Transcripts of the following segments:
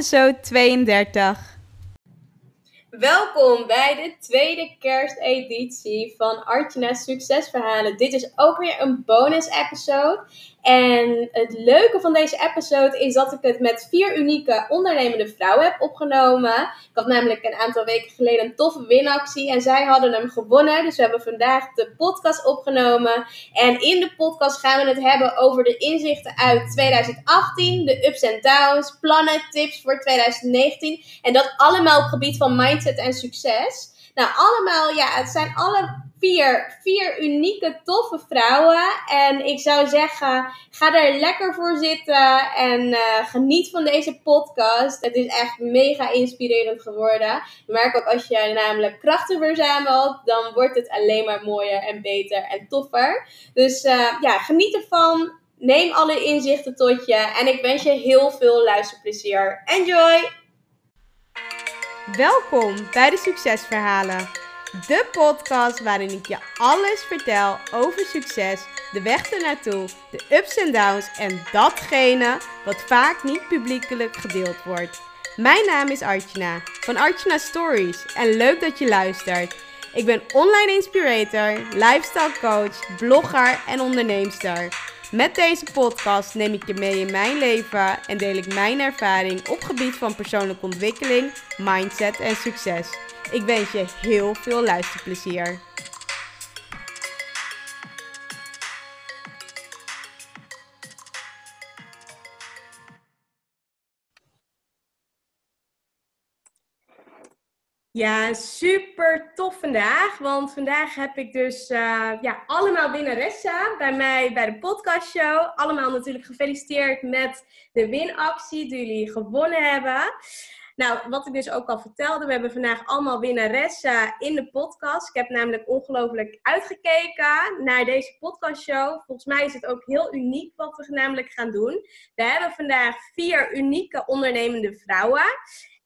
episode 32. Welkom bij de tweede kersteditie van Artjana's Succesverhalen. Dit is ook weer een bonus episode. En het leuke van deze episode is dat ik het met vier unieke ondernemende vrouwen heb opgenomen. Ik had namelijk een aantal weken geleden een toffe winactie en zij hadden hem gewonnen. Dus we hebben vandaag de podcast opgenomen. En in de podcast gaan we het hebben over de inzichten uit 2018, de ups en downs, plannen, tips voor 2019. En dat allemaal op gebied van mindset en succes. Nou, allemaal, ja, het zijn alle vier, vier unieke, toffe vrouwen. En ik zou zeggen, ga er lekker voor zitten en uh, geniet van deze podcast. Het is echt mega inspirerend geworden. Je merkt ook als je namelijk krachten verzamelt, dan wordt het alleen maar mooier en beter en toffer. Dus uh, ja, geniet ervan. Neem alle inzichten tot je. En ik wens je heel veel luisterplezier. Enjoy! Welkom bij de Succesverhalen. De podcast waarin ik je alles vertel over succes, de weg ernaartoe, de ups en downs en datgene wat vaak niet publiekelijk gedeeld wordt. Mijn naam is Archana van Archana Stories en leuk dat je luistert. Ik ben online inspirator, lifestyle coach, blogger en onderneemster. Met deze podcast neem ik je mee in mijn leven en deel ik mijn ervaring op gebied van persoonlijke ontwikkeling, mindset en succes. Ik wens je heel veel luisterplezier. Ja, super tof vandaag. Want vandaag heb ik dus uh, ja, allemaal winnaressen bij mij bij de podcastshow. Allemaal natuurlijk gefeliciteerd met de winactie die jullie gewonnen hebben. Nou, wat ik dus ook al vertelde, we hebben vandaag allemaal winnaressen in de podcast. Ik heb namelijk ongelooflijk uitgekeken naar deze podcastshow. Volgens mij is het ook heel uniek wat we namelijk gaan doen. We hebben vandaag vier unieke ondernemende vrouwen.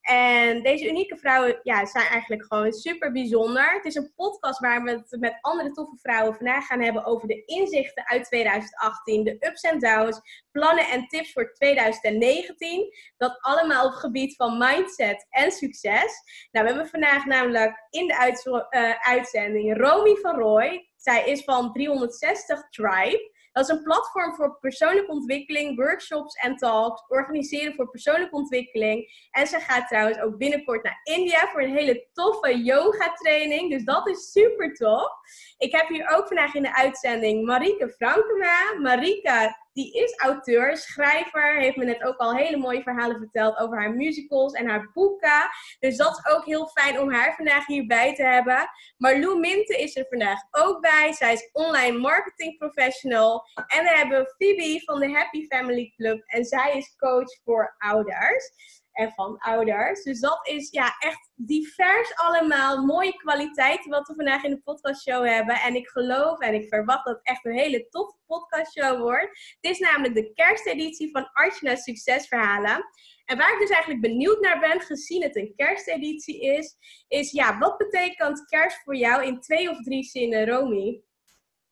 En deze unieke vrouwen ja, zijn eigenlijk gewoon super bijzonder. Het is een podcast waar we het met andere toffe vrouwen vandaag gaan hebben over de inzichten uit 2018, de ups en downs, plannen en tips voor 2019. Dat allemaal op het gebied van mindset en succes. Nou, we hebben vandaag namelijk in de uh, uitzending Romy van Roy. Zij is van 360 Tribe. Dat is een platform voor persoonlijke ontwikkeling, workshops en talks, organiseren voor persoonlijke ontwikkeling. En ze gaat trouwens ook binnenkort naar India voor een hele toffe yoga training. Dus dat is super tof. Ik heb hier ook vandaag in de uitzending Marike Frankema. Marike die is auteur, schrijver, heeft me net ook al hele mooie verhalen verteld over haar musicals en haar boeken. Dus dat is ook heel fijn om haar vandaag hierbij te hebben. Marlou Minte is er vandaag ook bij. Zij is online marketing professional. En we hebben Phoebe van de Happy Family Club en zij is coach voor ouders en van ouders. Dus dat is ja, echt divers allemaal. Mooie kwaliteit wat we vandaag in de podcastshow hebben. En ik geloof en ik verwacht dat het echt een hele toffe podcastshow wordt. Het is namelijk de kersteditie van Archana Succesverhalen. En waar ik dus eigenlijk benieuwd naar ben, gezien het een kersteditie is, is ja, wat betekent kerst voor jou in twee of drie zinnen, Romy?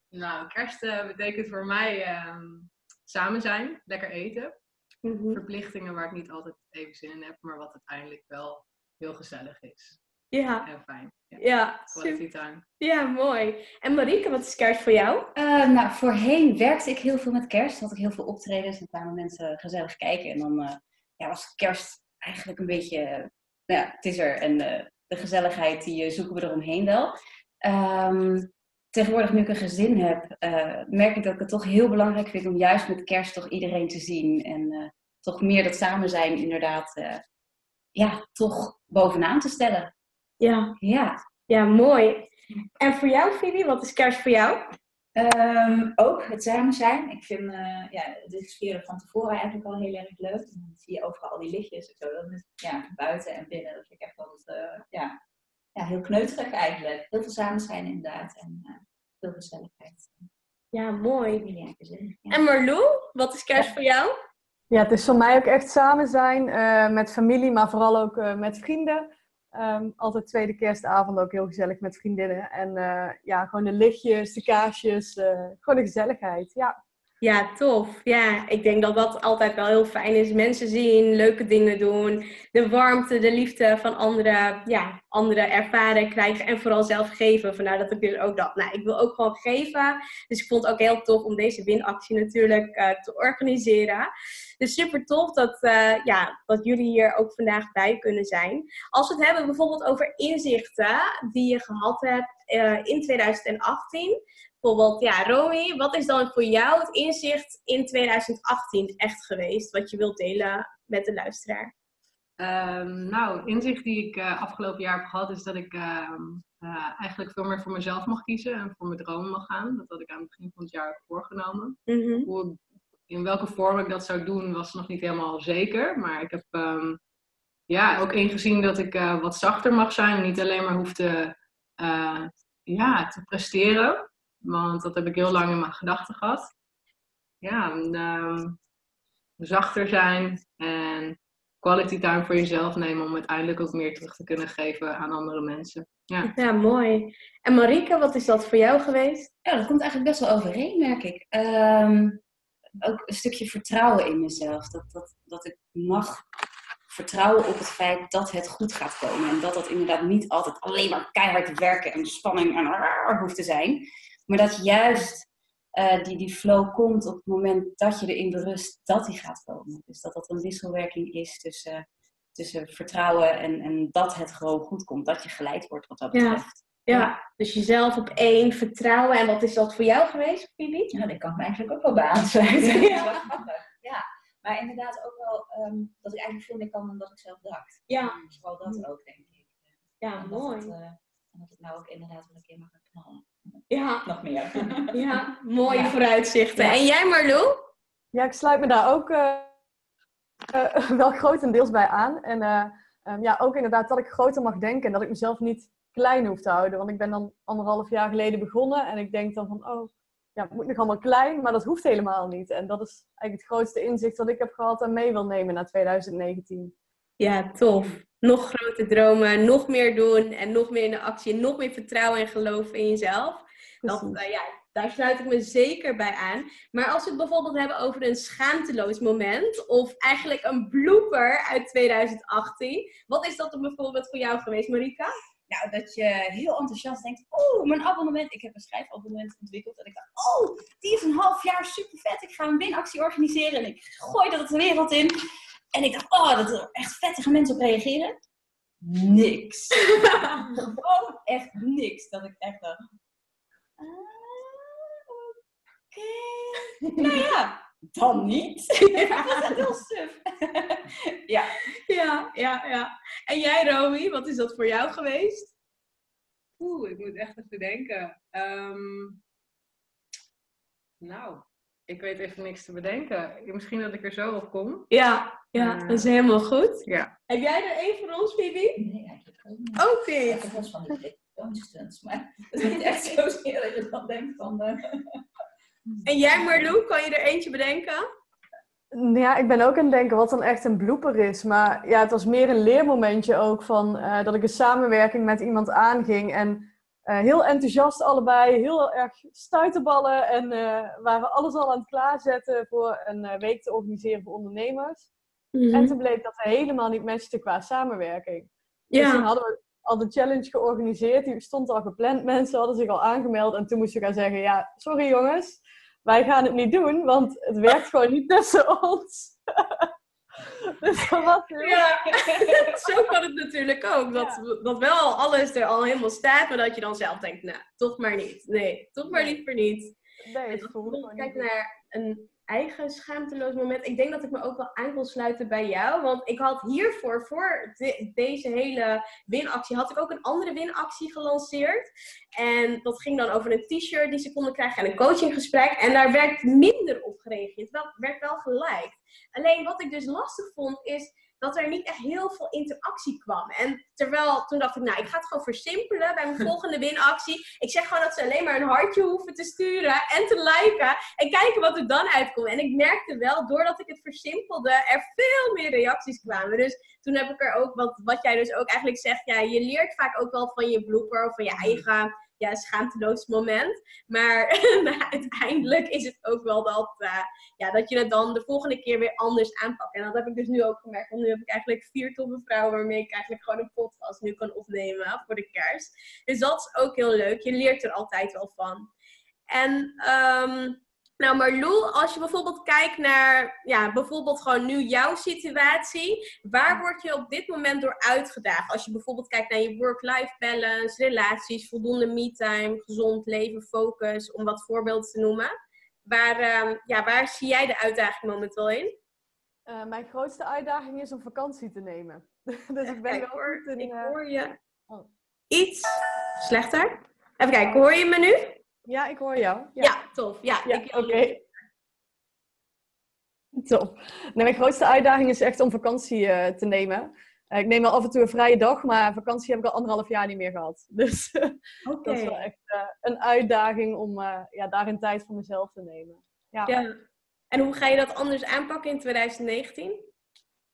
Nou, kerst uh, betekent voor mij uh, samen zijn, lekker eten. Mhm. verplichtingen waar ik niet altijd even zin in heb, maar wat uiteindelijk wel heel gezellig is. Ja. En fijn. Ja, ja quality Ja, mooi. En Marieke, wat is kerst voor jou? Uh, nou, voorheen werkte ik heel veel met kerst. Had ik heel veel optredens en kwamen mensen gezellig kijken. En dan uh, ja, was kerst eigenlijk een beetje, nou ja, het is er. En uh, de gezelligheid, die zoeken we eromheen wel. Um, tegenwoordig, nu ik een gezin heb, uh, merk ik dat ik het toch heel belangrijk vind om juist met kerst toch iedereen te zien. En uh, toch meer dat samen zijn inderdaad, uh, ja, toch bovenaan te stellen. Ja. Ja. Ja, mooi. En voor jou, Phoebe, wat is kerst voor jou? Um, ook het samen zijn. Ik vind ja, de sfeer van tevoren eigenlijk al heel erg leuk. dan zie je overal al die lichtjes en zo. Dat is, ja, buiten en binnen. Dat vind ik echt altijd, ja, ja, heel kneuterig eigenlijk. Heel veel samen zijn inderdaad. En veel gezelligheid. Ja, mooi. Ja. En Marlou, wat is kerst voor jou? Ja, het is voor mij ook echt samen zijn uh, met familie, maar vooral ook uh, met vrienden. Um, altijd tweede kerstavond ook heel gezellig met vriendinnen. En ja, gewoon de lichtjes, de kaarsjes, gewoon de gezelligheid. Ja. Ja, tof. Ja, ik denk dat dat altijd wel heel fijn is. Mensen zien, leuke dingen doen, de warmte, de liefde van anderen, ja, anderen ervaren, krijgen en vooral zelf geven. Vandaar dat ik dus ook dacht, nou, ik wil ook gewoon geven. Dus ik vond het ook heel tof om deze winactie natuurlijk uh, te organiseren. Dus super tof dat, uh, ja, dat jullie hier ook vandaag bij kunnen zijn. Als we het hebben bijvoorbeeld over inzichten die je gehad hebt uh, in 2018 bijvoorbeeld, ja, Romy, wat is dan voor jou het inzicht in 2018 echt geweest, wat je wilt delen met de luisteraar? Um, nou, inzicht die ik uh, afgelopen jaar heb gehad, is dat ik uh, uh, eigenlijk veel meer voor mezelf mag kiezen en voor mijn dromen mag gaan. Dat had ik aan het begin van het jaar voorgenomen. Mm -hmm. Hoe, in welke vorm ik dat zou doen, was nog niet helemaal zeker. Maar ik heb um, ja, ook ingezien dat ik wat zachter mag zijn en niet alleen maar hoef te, ja, te presteren. Want dat heb ik heel lang in mijn gedachten gehad. Ja, um, zachter zijn en quality time voor jezelf nemen om uiteindelijk ook meer terug te kunnen geven aan andere mensen. Ja, ja mooi. En Marike, wat is dat voor jou geweest? Ja, dat komt eigenlijk best wel overeen, merk ik. Um, ook een stukje vertrouwen in mezelf. Dat, dat, dat ik mag vertrouwen op het feit dat het goed gaat komen. En dat dat inderdaad niet altijd alleen maar keihard werken en spanning en hoeft te zijn. Maar dat juist uh, die, die flow komt op het moment dat je erin berust dat die gaat komen. Dus dat dat een wisselwerking is tussen, tussen vertrouwen en, en dat het gewoon goed komt. Dat je geleid wordt wat dat betreft. Ja. ja. dus jezelf op één vertrouwen. En wat is dat voor jou geweest, Bibi? Ja, dat kan ik me eigenlijk ook wel bij aansluiten. Ja. ja. Maar inderdaad ook wel um, dat ik eigenlijk veel meer kan dan dat ik zelf dacht. Ja. Dus vooral dat ook, denk ik. Ja, en mooi. Dat, uh, en dat ik nou ook inderdaad wel een keer mag gaan knallen. Ja. Nog meer. Ja, mooie ja. vooruitzichten. En jij Marlou? Ja, ik sluit me daar ook uh, uh, wel grotendeels bij aan. En uh, um, ja, ook inderdaad dat ik groter mag denken en dat ik mezelf niet klein hoef te houden. Want ik ben dan anderhalf jaar geleden begonnen en ik denk dan van, oh, ja, het moet nog allemaal klein, maar dat hoeft helemaal niet. En dat is eigenlijk het grootste inzicht dat ik heb gehad en mee wil nemen naar 2019. Ja, tof. Nog grote dromen, nog meer doen en nog meer in de actie, nog meer vertrouwen en geloven in jezelf. Dat, uh, ja, daar sluit ik me zeker bij aan. Maar als we het bijvoorbeeld hebben over een schaamteloos moment of eigenlijk een blooper uit 2018, wat is dat dan bijvoorbeeld voor jou geweest, Marika? Nou, dat je heel enthousiast denkt, oh, mijn abonnement. Ik heb een schrijfabonnement ontwikkeld. En ik dacht, oh, die is een half jaar super vet. Ik ga een winactie organiseren en ik gooi dat de wereld in. En ik dacht, oh, dat er echt vettige mensen op reageren. Niks. Gewoon echt niks. Dat ik echt dacht, ah, oké. Okay. nou ja, dan niet. dat was echt heel suf. ja. ja, ja, ja. En jij, Romy, wat is dat voor jou geweest? Oeh, ik moet echt even denken. Um, nou, ik weet even niks te bedenken. Misschien dat ik er zo op kom. Ja, ja uh, dat is helemaal goed. Ja. Heb jij er één voor ons, Bibi? Nee, eigenlijk ook niet. Ook niet? Ik heb wel van die stunts, maar het is niet echt zozeer dat je dan denkt van... Uh... En jij Marlou, kan je er eentje bedenken? Ja, ik ben ook aan het denken wat dan echt een blooper is. Maar ja, het was meer een leermomentje ook van uh, dat ik een samenwerking met iemand aanging. En uh, heel enthousiast allebei, heel erg stuiterballen. En uh, waren alles al aan het klaarzetten voor een week te organiseren voor ondernemers. Mm-hmm. En toen bleek dat het helemaal niet matchte qua samenwerking. Ja. Dus toen hadden we al de challenge georganiseerd. Die stond al gepland. Mensen hadden zich al aangemeld. En toen moesten we gaan zeggen, ja, sorry jongens wij gaan het niet doen, want het werkt gewoon niet tussen ons. dus dat was ja, zo kan het natuurlijk ook. Dat, ja. dat wel alles er al helemaal staat, maar dat je dan zelf denkt, nou, toch maar niet. Nee, toch maar niet voor niet. Nee, het Kijk naar een eigen schaamteloos moment. Ik denk dat ik me ook wel aan wil sluiten bij jou. Want ik had hiervoor, voor de, deze hele winactie, had ik ook een andere winactie gelanceerd. En dat ging dan over een t-shirt die ze konden krijgen en een coachinggesprek. En daar werd minder op gereageerd. Wel, werd wel geliked. Alleen wat ik dus lastig vond is dat er niet echt heel veel interactie kwam. En terwijl toen dacht ik, nou, ik ga het gewoon versimpelen bij mijn volgende winactie. Ik zeg gewoon dat ze alleen maar een hartje hoeven te sturen en te liken. En kijken wat er dan uitkomt. En ik merkte wel, doordat ik het versimpelde, er veel meer reacties kwamen. Dus toen heb ik er ook, wat, wat jij dus ook eigenlijk zegt, ja, je leert vaak ook wel van je blooper of van je eigen ja, schaamteloos moment. Maar uiteindelijk is het ook wel dat, uh, ja, dat je het dan de volgende keer weer anders aanpakt. En dat heb ik dus nu ook gemerkt. Want nu heb ik eigenlijk vier toffe vrouwen waarmee ik eigenlijk gewoon een podcast nu kan opnemen voor de kerst. Dus dat is ook heel leuk. Je leert er altijd wel van. En um, nou, Marlou, als je bijvoorbeeld kijkt naar, ja, bijvoorbeeld gewoon nu jouw situatie, waar word je op dit moment door uitgedaagd? Als je bijvoorbeeld kijkt naar je work-life balance, relaties, voldoende me-time, gezond leven, focus, om wat voorbeelden te noemen. Waar, uh, ja, waar zie jij de uitdaging momenteel in? Uh, mijn grootste uitdaging is om vakantie te nemen. dus ik ben wel hoor, in, uh... ik eh, hoor je oh. iets slechter. Even kijken, hoor je me nu? Ja, ik hoor jou. Ja, ja tof. Ja, ja oké. Okay. Top. mijn grootste uitdaging is echt om vakantie uh, te nemen. Uh, ik neem wel af en toe een vrije dag, maar vakantie heb ik al anderhalf jaar niet meer gehad. Dus okay. dat is wel echt uh, een uitdaging om ja, daarin tijd voor mezelf te nemen. Ja. ja. En hoe ga je dat anders aanpakken in 2019?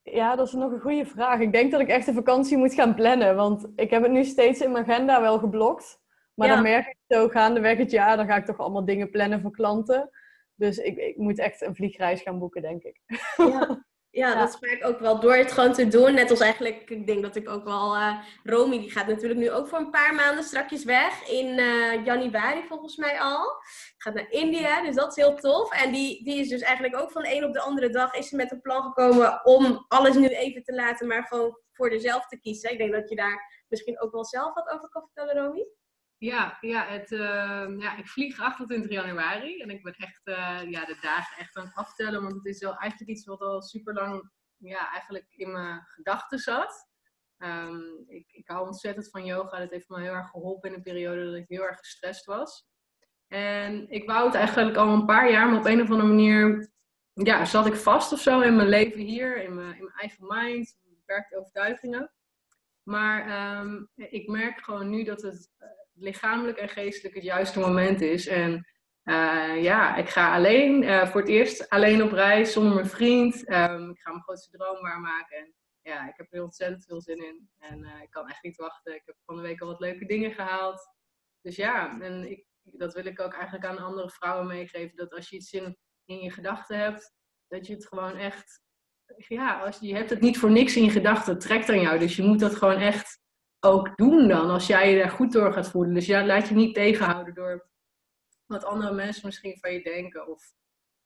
Ja, dat is nog een goede vraag. Ik denk dat ik echt een vakantie moet gaan plannen. Want ik heb het nu steeds in mijn agenda wel geblokt. Maar dan merk ik zo gaandeweg het jaar, dan ga ik toch allemaal dingen plannen voor klanten. Dus ik, ik moet echt een vliegreis gaan boeken, denk ik. Ja. Ja, dat spreek ik ook wel. Door het gewoon te doen. Net als eigenlijk, ik denk dat ik ook wel... Uh, Romy, die gaat natuurlijk nu ook voor een paar maanden strakjes weg. In uh, januari volgens mij al. Gaat naar India, dus dat is heel tof. En die, die is dus eigenlijk ook van de een op de andere dag... is ze met een plan gekomen om alles nu even te laten... maar gewoon voor dezelf te kiezen. Ik denk dat je daar misschien ook wel zelf wat over kan vertellen, Romy. Ja, ja, het, uh, ja, ik vlieg 28 januari en ik ben echt uh, ja, de dagen echt aan het aftellen, want het is wel eigenlijk iets wat al super lang ja, eigenlijk in mijn gedachten zat. Um, ik, ik hou ontzettend van yoga, dat heeft me heel erg geholpen in een periode dat ik heel erg gestrest was. En ik wou het eigenlijk al een paar jaar, maar op een of andere manier ja, zat ik vast of zo in mijn leven hier, in mijn, in mijn eigen mind, beperkte overtuigingen. Maar um, ik merk gewoon nu dat het lichamelijk en geestelijk het juiste moment is. En uh, ja, ik ga alleen, uh, voor het eerst alleen op reis, zonder mijn vriend. Um, ik ga mijn grootste droom waarmaken. En ja, ik heb er ontzettend veel zin in. En uh, ik kan echt niet wachten. Ik heb van de week al wat leuke dingen gehaald. Dus ja, en ik, dat wil ik ook eigenlijk aan andere vrouwen meegeven. Dat als je iets in, in je gedachten hebt, dat je het gewoon echt... Ja, als, je hebt het niet voor niks in je gedachten. Het trekt aan jou. Dus je moet dat gewoon echt ook doen dan, als jij je daar goed door gaat voelen. Dus ja, laat je niet tegenhouden door wat andere mensen misschien van je denken of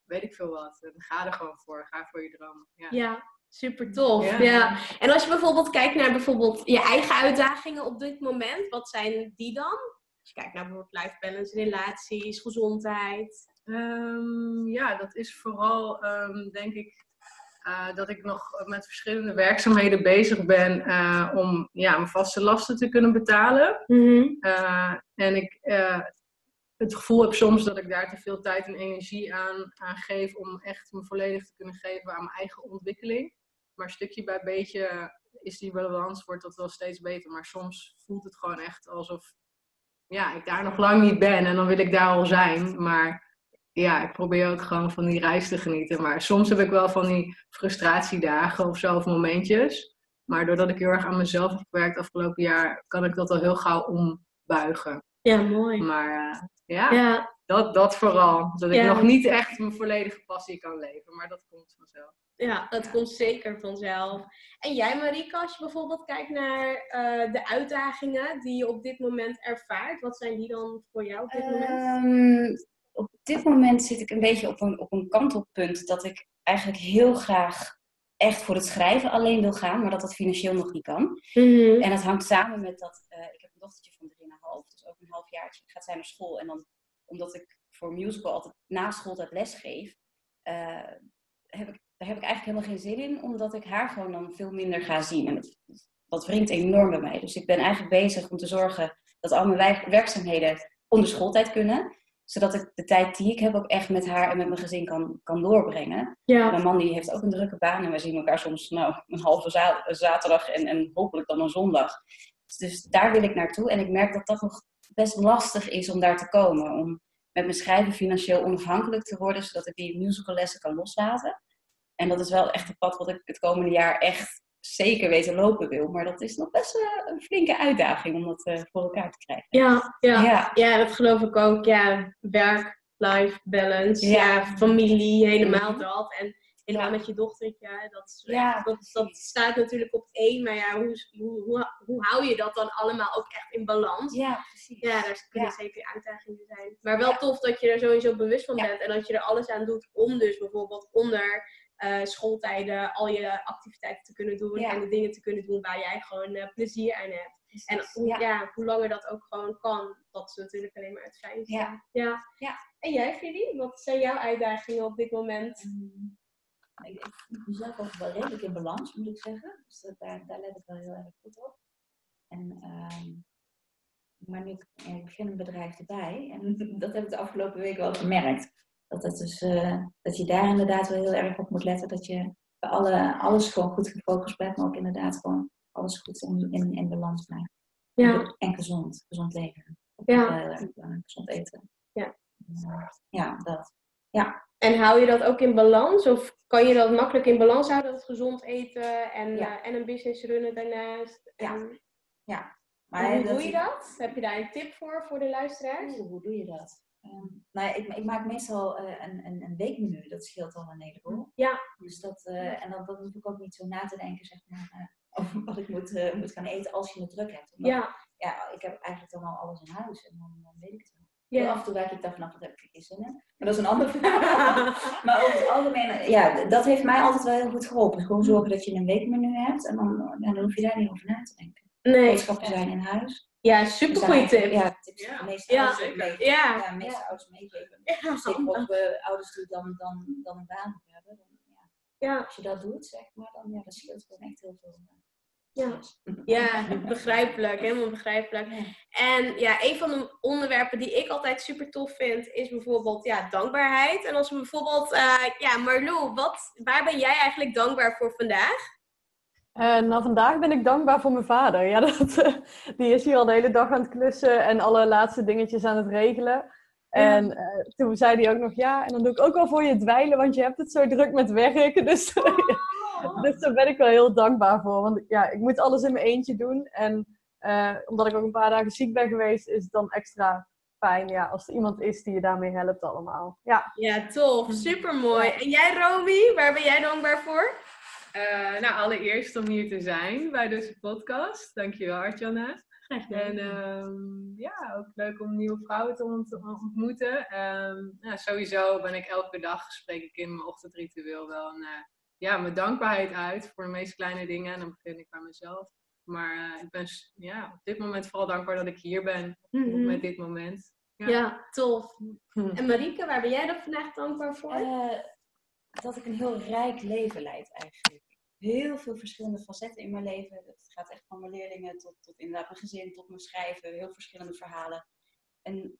weet ik veel wat. Ga er gewoon voor, ga voor je droom. Ja, ja super tof. Ja. En als je bijvoorbeeld kijkt naar bijvoorbeeld je eigen uitdagingen op dit moment, wat zijn die dan? Als je kijkt naar bijvoorbeeld life balance, relaties, gezondheid. Um, ja, dat is vooral um, denk ik uh, dat ik nog met verschillende werkzaamheden bezig ben uh, om ja, mijn vaste lasten te kunnen betalen. Mm-hmm. Uh, en ik het gevoel heb soms dat ik daar te veel tijd en energie aan, aan geef om echt me volledig te kunnen geven aan mijn eigen ontwikkeling. Maar stukje bij beetje is die balans, wordt dat wel steeds beter. Maar soms voelt het gewoon echt alsof ja, ik daar nog lang niet ben en dan wil ik daar al zijn. Maar ja, ik probeer ook gewoon van die reis te genieten. Maar soms heb ik wel van die frustratiedagen of zo, of momentjes. Maar doordat ik heel erg aan mezelf heb gewerkt afgelopen jaar, kan ik dat al heel gauw ombuigen. Ja, mooi. Maar uh, ja, ja, Dat, dat vooral. Dat ik nog niet echt mijn volledige passie kan leven. Maar dat komt vanzelf. Ja, dat komt zeker vanzelf. En jij Marika, als je bijvoorbeeld kijkt naar uh, de uitdagingen die je op dit moment ervaart, wat zijn die dan voor jou op dit moment? Op dit moment zit ik een beetje op een, op een kantelpunt dat ik eigenlijk heel graag echt voor het schrijven alleen wil gaan, maar dat dat financieel nog niet kan. Mhm. En dat hangt samen met dat uh, ik heb een dochtertje van 3,5, dus ook een halfjaartje gaat zij naar school. En dan, omdat ik voor musical altijd na schooltijd les geef, uh, heb ik, daar heb ik eigenlijk helemaal geen zin in, omdat ik haar gewoon dan veel minder ga zien. En dat, dat wringt enorm bij mij. Dus ik ben eigenlijk bezig om te zorgen dat al mijn werkzaamheden onder schooltijd kunnen zodat ik de tijd die ik heb ook echt met haar en met mijn gezin kan, kan doorbrengen. Ja. Mijn man die heeft ook een drukke baan en we zien elkaar soms nou, een halve zaterdag en, en hopelijk dan een zondag. Dus daar wil ik naartoe. En ik merk dat dat nog best lastig is om daar te komen. Om met mijn schrijven financieel onafhankelijk te worden, zodat ik die musicallessen kan loslaten. En dat is wel echt een pad wat ik het komende jaar echt zeker weten lopen wil. Maar dat is nog best een flinke uitdaging om dat voor elkaar te krijgen. Ja, ja. ja. ja dat geloof ik ook. Ja, werk, life balance, ja, familie, helemaal mhm. dat. En helemaal met je dochtertje. Dat, ja, dat, dat, staat natuurlijk op één, maar ja, hoe, hoe, hoe, hou je dat dan allemaal ook echt in balans? Ja, precies. Ja, daar kunnen zeker uitdagingen zijn. Maar wel tof dat je er sowieso bewust van bent en dat je er alles aan doet om dus bijvoorbeeld onder uh, schooltijden al je activiteiten te kunnen doen en de dingen te kunnen doen waar jij gewoon uh, plezier aan hebt. En hoe, ja. hoe langer dat ook gewoon kan, dat is natuurlijk alleen maar het fijn. Ja. ja. ja. En jij, Fili, wat zijn jouw uitdagingen op dit moment? Mm. Ik, ik vind mezelf ook wel redelijk in balans, moet ik zeggen. Dus daar, daar let ik wel heel erg goed op. En, uh, maar nu, ik begin een bedrijf erbij. En dat heb ik de afgelopen weken wel gemerkt. Dat, het dus, uh, dat je daar inderdaad wel heel erg op moet letten. Dat je bij alle, alles gewoon goed gefocust bent. Maar ook inderdaad gewoon alles goed in, in, in balans blijft. Ja. En gezond. Gezond leven. ja. Heel erg belangrijk. Gezond eten. Ja. Ja, dat. Ja. En hou je dat ook in balans? Of kan je dat makkelijk in balans houden, dat gezond eten en, uh, en een business runnen daarnaast? Ja. ja. Maar hoe doe je dat? Heb je daar een tip voor, voor de luisteraars? hoe doe je dat? Um, nou, ik, ik, maak meestal uh, een, een, een, weekmenu, dat scheelt al een heleboel. Ja. Dus dat, uh, en dan, dan hoef ik ook niet zo na te denken, zeg maar, over wat ik moet, moet gaan eten als je het druk hebt. Omdat, ja. Ja, ik heb eigenlijk dan al alles in huis en dan, dan weet ik het wel. Ja. Af en toe werk ik daar vanaf, wat heb ik geen zin in. Maar dat is een ander verhaal. maar over het algemeen, ja, dat heeft mij altijd wel heel goed geholpen. Gewoon zorgen dat je een weekmenu hebt en dan, dan hoef je daar niet over na te denken. Nee. Boodschappen zijn in huis. Ja, super goede tip. Ja, tips ja. de meeste ja. ouders meegeven. Ja. ja, meeste ja. ouders meegeven. Ja. Zeker ook uh, ouders die dan, dan, dan een baan hebben. Dan, ja. ja. Als je dat doet, zeg maar, dan ja, dat scheelt gewoon echt heel veel. Ja, ja begrijpelijk, helemaal begrijpelijk. En ja, een van de onderwerpen die ik altijd super tof vind, is bijvoorbeeld ja, dankbaarheid. En als we bijvoorbeeld, uh, ja, Marlou, wat, waar ben jij eigenlijk dankbaar voor vandaag? Uh, nou, vandaag ben ik dankbaar voor mijn vader. Ja, dat, uh, die is hier al de hele dag aan het klussen en alle laatste dingetjes aan het regelen. En uh, toen zei hij ook nog, ja, en dan doe ik ook wel voor je dweilen, want je hebt het zo druk met werk. Dus dus daar ben ik wel heel dankbaar voor. Want ja, ik moet alles in mijn eentje doen. En uh, omdat ik ook een paar dagen ziek ben geweest, is het dan extra fijn ja, als er iemand is die je daarmee helpt allemaal. Ja, ja tof. Super mooi. En jij, Romy, waar ben jij dankbaar voor? Uh, nou, allereerst om hier te zijn bij deze podcast. Dankjewel, Artjana. En um, ja, ook leuk om nieuwe vrouwen te ontmoeten. Um, ja, sowieso ben ik elke dag, spreek ik in mijn ochtendritueel wel een uh, ja, mijn dankbaarheid uit voor de meest kleine dingen. En dan begin ik bij mezelf. Maar uh, ik ben ja, op dit moment vooral dankbaar dat ik hier ben. Mm -hmm. Met dit moment. Ja, ja tof. En Marieke, waar ben jij dan vandaag dankbaar voor? Uh, dat ik een heel rijk leven leid eigenlijk. Heel veel verschillende facetten in mijn leven. Het gaat echt van mijn leerlingen tot, tot inderdaad mijn gezin, tot mijn schrijven. Heel verschillende verhalen. En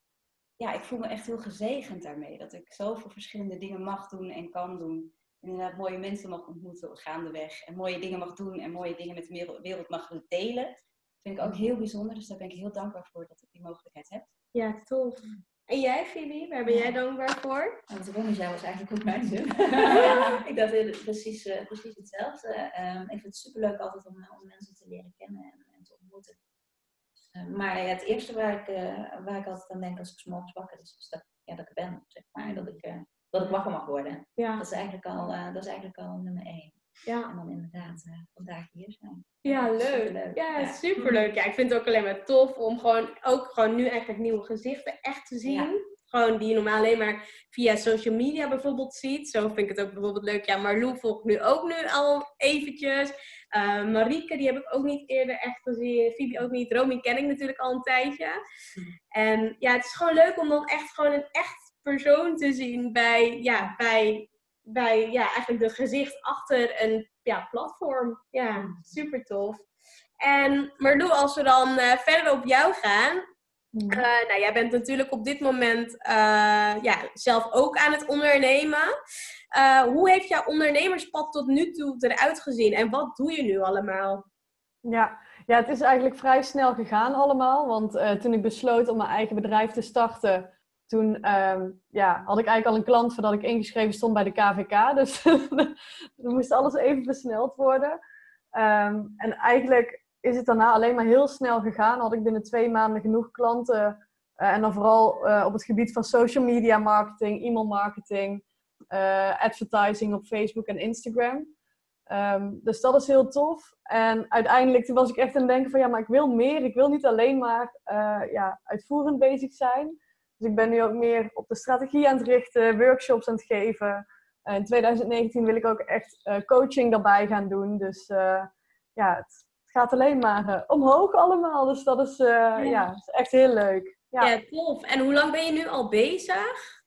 ja, ik voel me echt heel gezegend daarmee. Dat ik zoveel verschillende dingen mag doen en kan doen inderdaad mooie mensen mag ontmoeten gaandeweg. En mooie dingen mag doen en mooie dingen met de wereld mag delen. Dat vind ik ook heel bijzonder. Dus daar ben ik heel dankbaar voor dat ik die mogelijkheid heb. Ja, tof. En jij, Phoebe, waar ben jij dankbaar voor? Want de Ronnie zei was eigenlijk ook mijn zin. ik dacht precies, uh, precies hetzelfde. Um, ik vind het superleuk altijd om, om mensen te leren kennen en, en te ontmoeten. Uh, maar ja, het eerste waar ik, uh, waar ik altijd aan denk als ik s'morgens wakker is, is dat, ja, dat ik ben, zeg maar. Dat ik dat ik wakker mag worden. Ja. Dat, is eigenlijk al, dat is eigenlijk al nummer één. Ja. En dan inderdaad uh, vandaag hier zijn. Ja, leuk. Superleuk. Ja, ja, superleuk. Ja, ik vind het ook alleen maar tof om gewoon ook gewoon nu eigenlijk nieuwe gezichten echt te zien. Ja. Gewoon die je normaal alleen maar via social media bijvoorbeeld ziet. Zo vind ik het ook bijvoorbeeld leuk. Ja, Marlou volgt nu ook nu al eventjes. Uh, Marieke, die heb ik ook niet eerder echt gezien. Phoebe ook niet. Romy ken ik natuurlijk al een tijdje. Hm. En ja, het is gewoon leuk om dan echt gewoon een echt persoon te zien bij, ja, bij, bij ja, eigenlijk het gezicht achter een ja, platform. Ja, super tof. En Marlou, als we dan uh, verder op jou gaan. Uh, nou, jij bent natuurlijk op dit moment uh, ja, zelf ook aan het ondernemen. hoe heeft jouw ondernemerspad tot nu toe eruit gezien en wat doe je nu allemaal? Ja, ja het is eigenlijk vrij snel gegaan allemaal. Want toen ik besloot om mijn eigen bedrijf te starten, toen um, ja, had ik eigenlijk al een klant voordat ik ingeschreven stond bij de KVK. Dus dan moest alles even versneld worden. Ehm, en eigenlijk is het daarna alleen maar heel snel gegaan. Had ik binnen twee maanden genoeg klanten. en dan vooral op het gebied van social media marketing, e-mail marketing, advertising op Facebook en Instagram. Ehm, dus dat is heel tof. En uiteindelijk was ik echt aan het denken van ja, maar ik wil meer. Ik wil niet alleen maar ja, uitvoerend bezig zijn. Dus ik ben nu ook meer op de strategie aan het richten, workshops aan het geven. Uh, in 2019 wil ik ook echt uh, coaching daarbij gaan doen. Dus ja, het, gaat alleen maar omhoog allemaal. Dus dat is, ja. ja is echt heel leuk. Ja. ja, tof. En hoe lang ben je nu al bezig?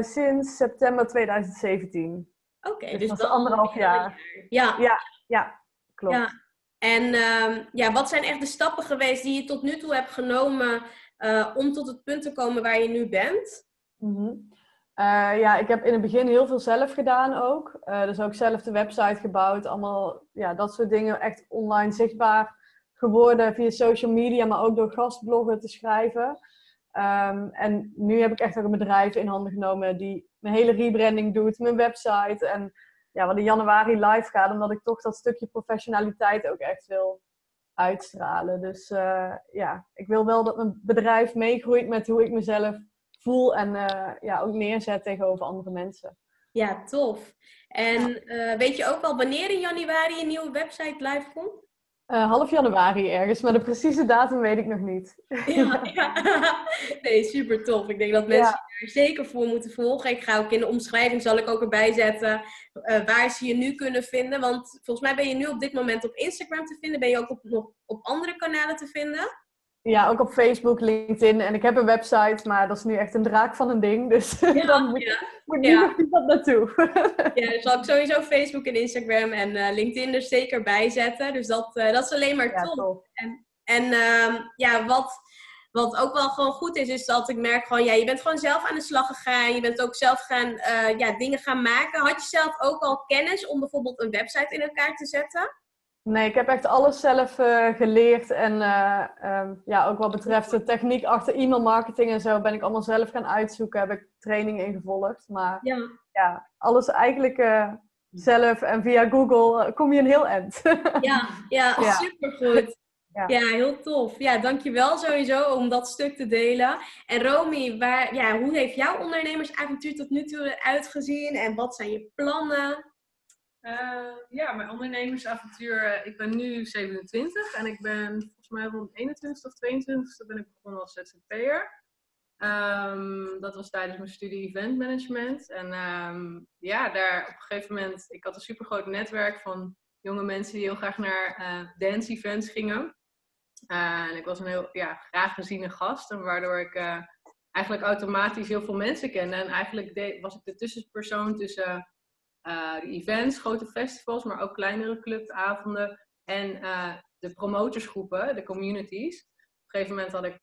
sinds september 2017. Oké, dus, dus dat is anderhalf jaar. Ja. ja, ja, klopt. Ja. En uh, ja, wat zijn echt de stappen geweest die je tot nu toe hebt genomen uh, om tot het punt te komen waar je nu bent? -hmm. uh, ja, ik heb in het begin heel veel zelf gedaan ook. Uh, dus ook zelf de website gebouwd. Allemaal ja, dat soort dingen echt online zichtbaar geworden via social media, maar ook door gastbloggen te schrijven. Um, en nu heb ik echt ook een bedrijf in handen genomen die mijn hele rebranding doet, mijn website. En ja, wat in januari live gaat, omdat ik toch dat stukje professionaliteit ook echt wil uitstralen. Dus uh, ja, ik wil wel dat mijn bedrijf meegroeit met hoe ik mezelf voel en uh, ja, ook neerzet tegenover andere mensen. Ja, tof. En uh, weet je ook al wanneer in januari een nieuwe website live komt? Uh, half januari ergens, maar de precieze datum weet ik nog niet. Ja, ja. nee, super tof. Ik denk dat mensen er zeker voor moeten volgen. Ik ga ook in de omschrijving, zal ik ook erbij zetten, uh, waar ze je nu kunnen vinden. Want volgens mij ben je nu op dit moment op Instagram te vinden. Ben je ook op, nog op andere kanalen te vinden? Ja, ook op Facebook, LinkedIn. En ik heb een website, maar dat is nu echt een draak van een ding. Dus ja, dan moet, ja. moet ja. dat naartoe. ja, dus zal ik sowieso Facebook en Instagram en uh, LinkedIn er zeker bij zetten. Dus dat, uh, dat is alleen maar ja, tof. En, en uh, ja, wat, wat ook wel gewoon goed is, is dat ik merk gewoon, ja, je bent gewoon zelf aan de slag gegaan. Je bent ook zelf gaan, uh, ja, dingen gaan maken. Had je zelf ook al kennis om bijvoorbeeld een website in elkaar te zetten? Nee, ik heb echt alles zelf uh, geleerd. En uh, um, ja, ook wat betreft de techniek achter e-mail marketing en zo ben ik allemaal zelf gaan uitzoeken. Heb ik trainingen ingevolgd. Maar ja, ja alles eigenlijk uh, zelf en via Google kom je een heel eind. ja, ja, ja, supergoed. Ja. ja, heel tof. Ja, dankjewel sowieso om dat stuk te delen. En Romy, waar, ja, hoe heeft jouw ondernemersavontuur tot nu toe uitgezien? En wat zijn je plannen? Uh, ja, mijn ondernemersavontuur. Eh, ik ben nu 27 en ik ben volgens mij rond 21 of 22 ben ik begonnen als ZZP'er. Um, dat was tijdens mijn studie event management. En um, ja, daar op een gegeven moment, ik had een super groot netwerk van jonge mensen die heel graag naar uh, dance events gingen. En ik was een heel ja, graag geziene gast. En waardoor ik eigenlijk automatisch heel veel mensen kende. En eigenlijk was ik de tussenpersoon tussen de events, grote festivals, maar ook kleinere clubavonden en uh, de promotorsgroepen, de communities. Op een gegeven moment had ik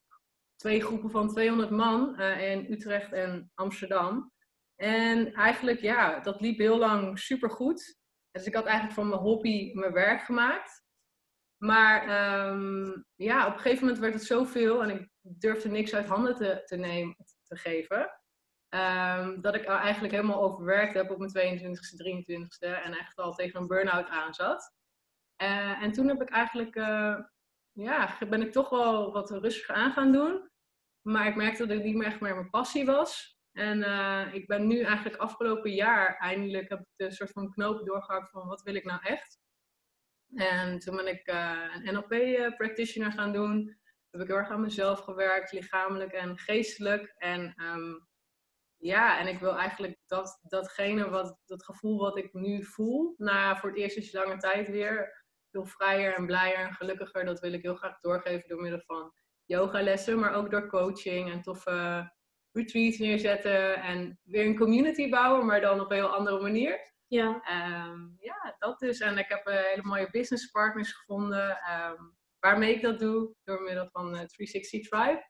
twee groepen van 200 man uh, in Utrecht en Amsterdam. En eigenlijk, ja, dat liep heel lang supergoed. Dus ik had eigenlijk van mijn hobby mijn werk gemaakt. Maar um, ja, op een gegeven moment werd het zoveel en ik durfde niks uit handen te, te, nemen, te geven. Um, dat ik eigenlijk helemaal overwerkt heb op mijn 22e, 23e en eigenlijk al tegen een burn-out aan zat. Uh, en toen heb ik eigenlijk, uh, ja, ben ik toch wel wat rustiger aan gaan doen. Maar ik merkte dat het niet meer echt meer mijn passie was. En uh, ik ben nu eigenlijk afgelopen jaar eindelijk heb ik de soort van knoop doorgehakt van wat wil ik nou echt. En toen ben ik een NLP practitioner gaan doen. Heb ik heel erg aan mezelf gewerkt, lichamelijk en geestelijk. En um, ja, en ik wil eigenlijk dat, datgene, wat, dat gevoel wat ik nu voel, na voor het eerst sinds lange tijd weer, veel vrijer en blijer en gelukkiger, dat wil ik heel graag doorgeven door middel van yogalessen, maar ook door coaching en toffe retreats neerzetten en weer een community bouwen, maar dan op een heel andere manier. Ja. Um, ja, dat dus. En ik heb uh, hele mooie business partners gevonden, um, waarmee ik dat doe, door middel van uh, 360 Tribe.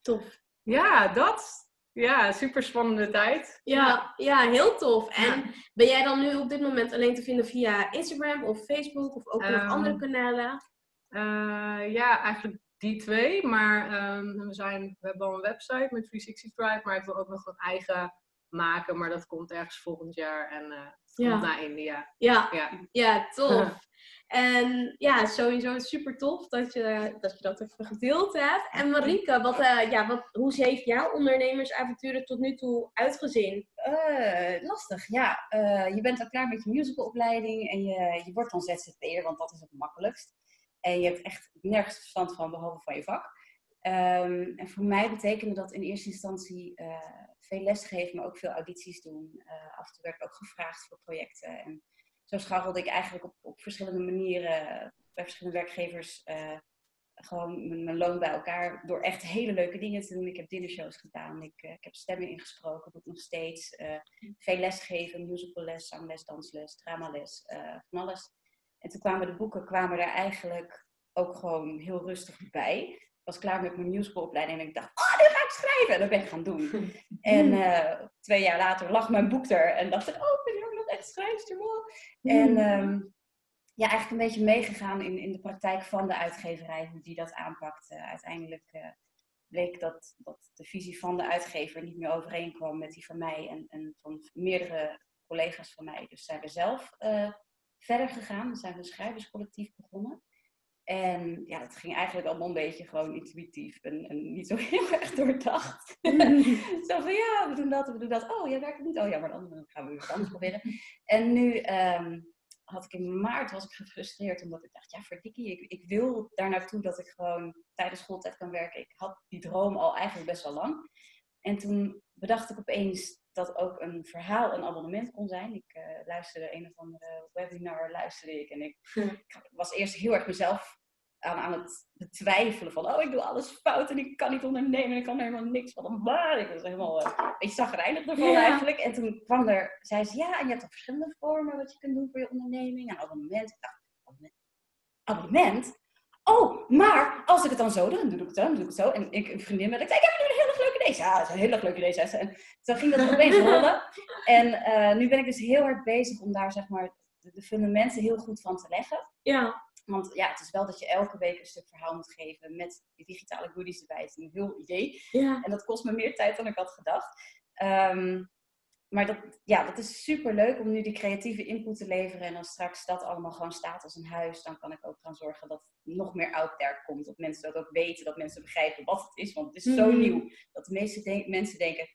Tof. Ja, dat. Ja, super spannende tijd. Ja, ja heel tof. En ben jij dan nu op dit moment alleen te vinden via Instagram of Facebook of ook nog andere ehm, kanalen? Uh, ja, eigenlijk die twee. Maar um, we, zijn, we hebben al een website met 360 Drive, maar ik wil ook nog een eigen maken. Maar dat komt ergens volgend jaar en uh, ja. naar India. Ja, ja. ja tof. En ja, sowieso super tof dat je dat, je dat even gedeeld hebt. En Marike, wat, uh, ja, wat, hoe heeft jouw ondernemersavonturen tot nu toe uitgezien? Uh, lastig, ja. Uh, je bent al klaar met je musicalopleiding en je, je wordt dan ZZP'er, want dat is het makkelijkst. En je hebt echt nergens verstand van, behalve van je vak. Um, en voor mij betekende dat in eerste instantie veel lesgeven, maar ook veel audities doen. af en toe werd ik ook gevraagd voor projecten. En zo scharrelde ik eigenlijk op, op verschillende manieren bij verschillende werkgevers uh, gewoon mijn, loon bij elkaar door echt hele leuke dingen te doen. Ik heb dinnershows gedaan, ik, uh, ik heb stemmen ingesproken, doe ik nog steeds. Uh, veel lesgeven, musicalles, zangles, dansles, dramales, van alles. En toen kwamen de boeken kwamen er eigenlijk ook gewoon heel rustig bij. Ik was klaar met mijn musicalopleiding en ik dacht, oh, dit ga ik schrijven! En dat ben ik gaan doen. en twee jaar later lag mijn boek er en dacht ik, oh, ik ben echt schrijfster. En um, ja, eigenlijk een beetje meegegaan in, in de praktijk van de uitgeverij, hoe die dat aanpakt. Uh, uiteindelijk uh, bleek dat, dat de visie van de uitgever niet meer overeenkwam met die van mij en, en van meerdere collega's van mij. Dus zijn we zelf verder gegaan. Dan zijn we een schrijverscollectief begonnen. En ja, het ging eigenlijk allemaal een beetje gewoon intuïtief en, en niet zo heel erg doordacht. zo van ja, we doen dat, we doen dat. Oh, jij werkt niet. Oh ja, maar dan gaan we weer wat anders proberen. En nu um, had ik in maart was ik gefrustreerd omdat ik dacht, ja verdikkie, ik, ik wil daar naartoe dat ik gewoon tijdens schooltijd kan werken. Ik had die droom al eigenlijk best wel lang. En toen bedacht ik opeens dat ook een verhaal een abonnement kon zijn. Ik uh, luisterde een of andere webinar, luisterde ik. En ik, ik was eerst heel erg mezelf aan, aan het betwijfelen van, oh, ik doe alles fout en ik kan niet ondernemen, ik kan helemaal niks van. Bah, ik was helemaal uh, een beetje zagrijnig ervan eigenlijk. En toen kwam er, zei ze, ja, en je hebt ook verschillende vormen wat je kunt doen voor je onderneming. Een abonnement. Ik dacht, abonnement? Oh, maar als ik het dan zo doe, dan doe ik het zo, dan doe ik het zo. En ik, een vriendin met, ik zei, ik heb nu een hele leuke idee. Ja, dat is een hele leuke idee. En toen ging dat opeens rollen. En uh, nu ben ik dus heel hard bezig om daar, zeg maar, de, de fundamenten heel goed van te leggen. Ja. Want ja, het is wel dat je elke week een stuk verhaal moet geven met die digitale goodies erbij. Het is een heel idee. Ja. En dat kost me meer tijd dan ik had gedacht. Um, maar dat, ja, dat is super leuk om nu die creatieve input te leveren. En als straks dat allemaal gewoon staat als een huis, dan kan ik ook gaan zorgen dat nog meer out there komt. Dat mensen dat ook weten, dat mensen begrijpen wat het is. Want het is zo mhm. nieuw dat de meeste mensen denken: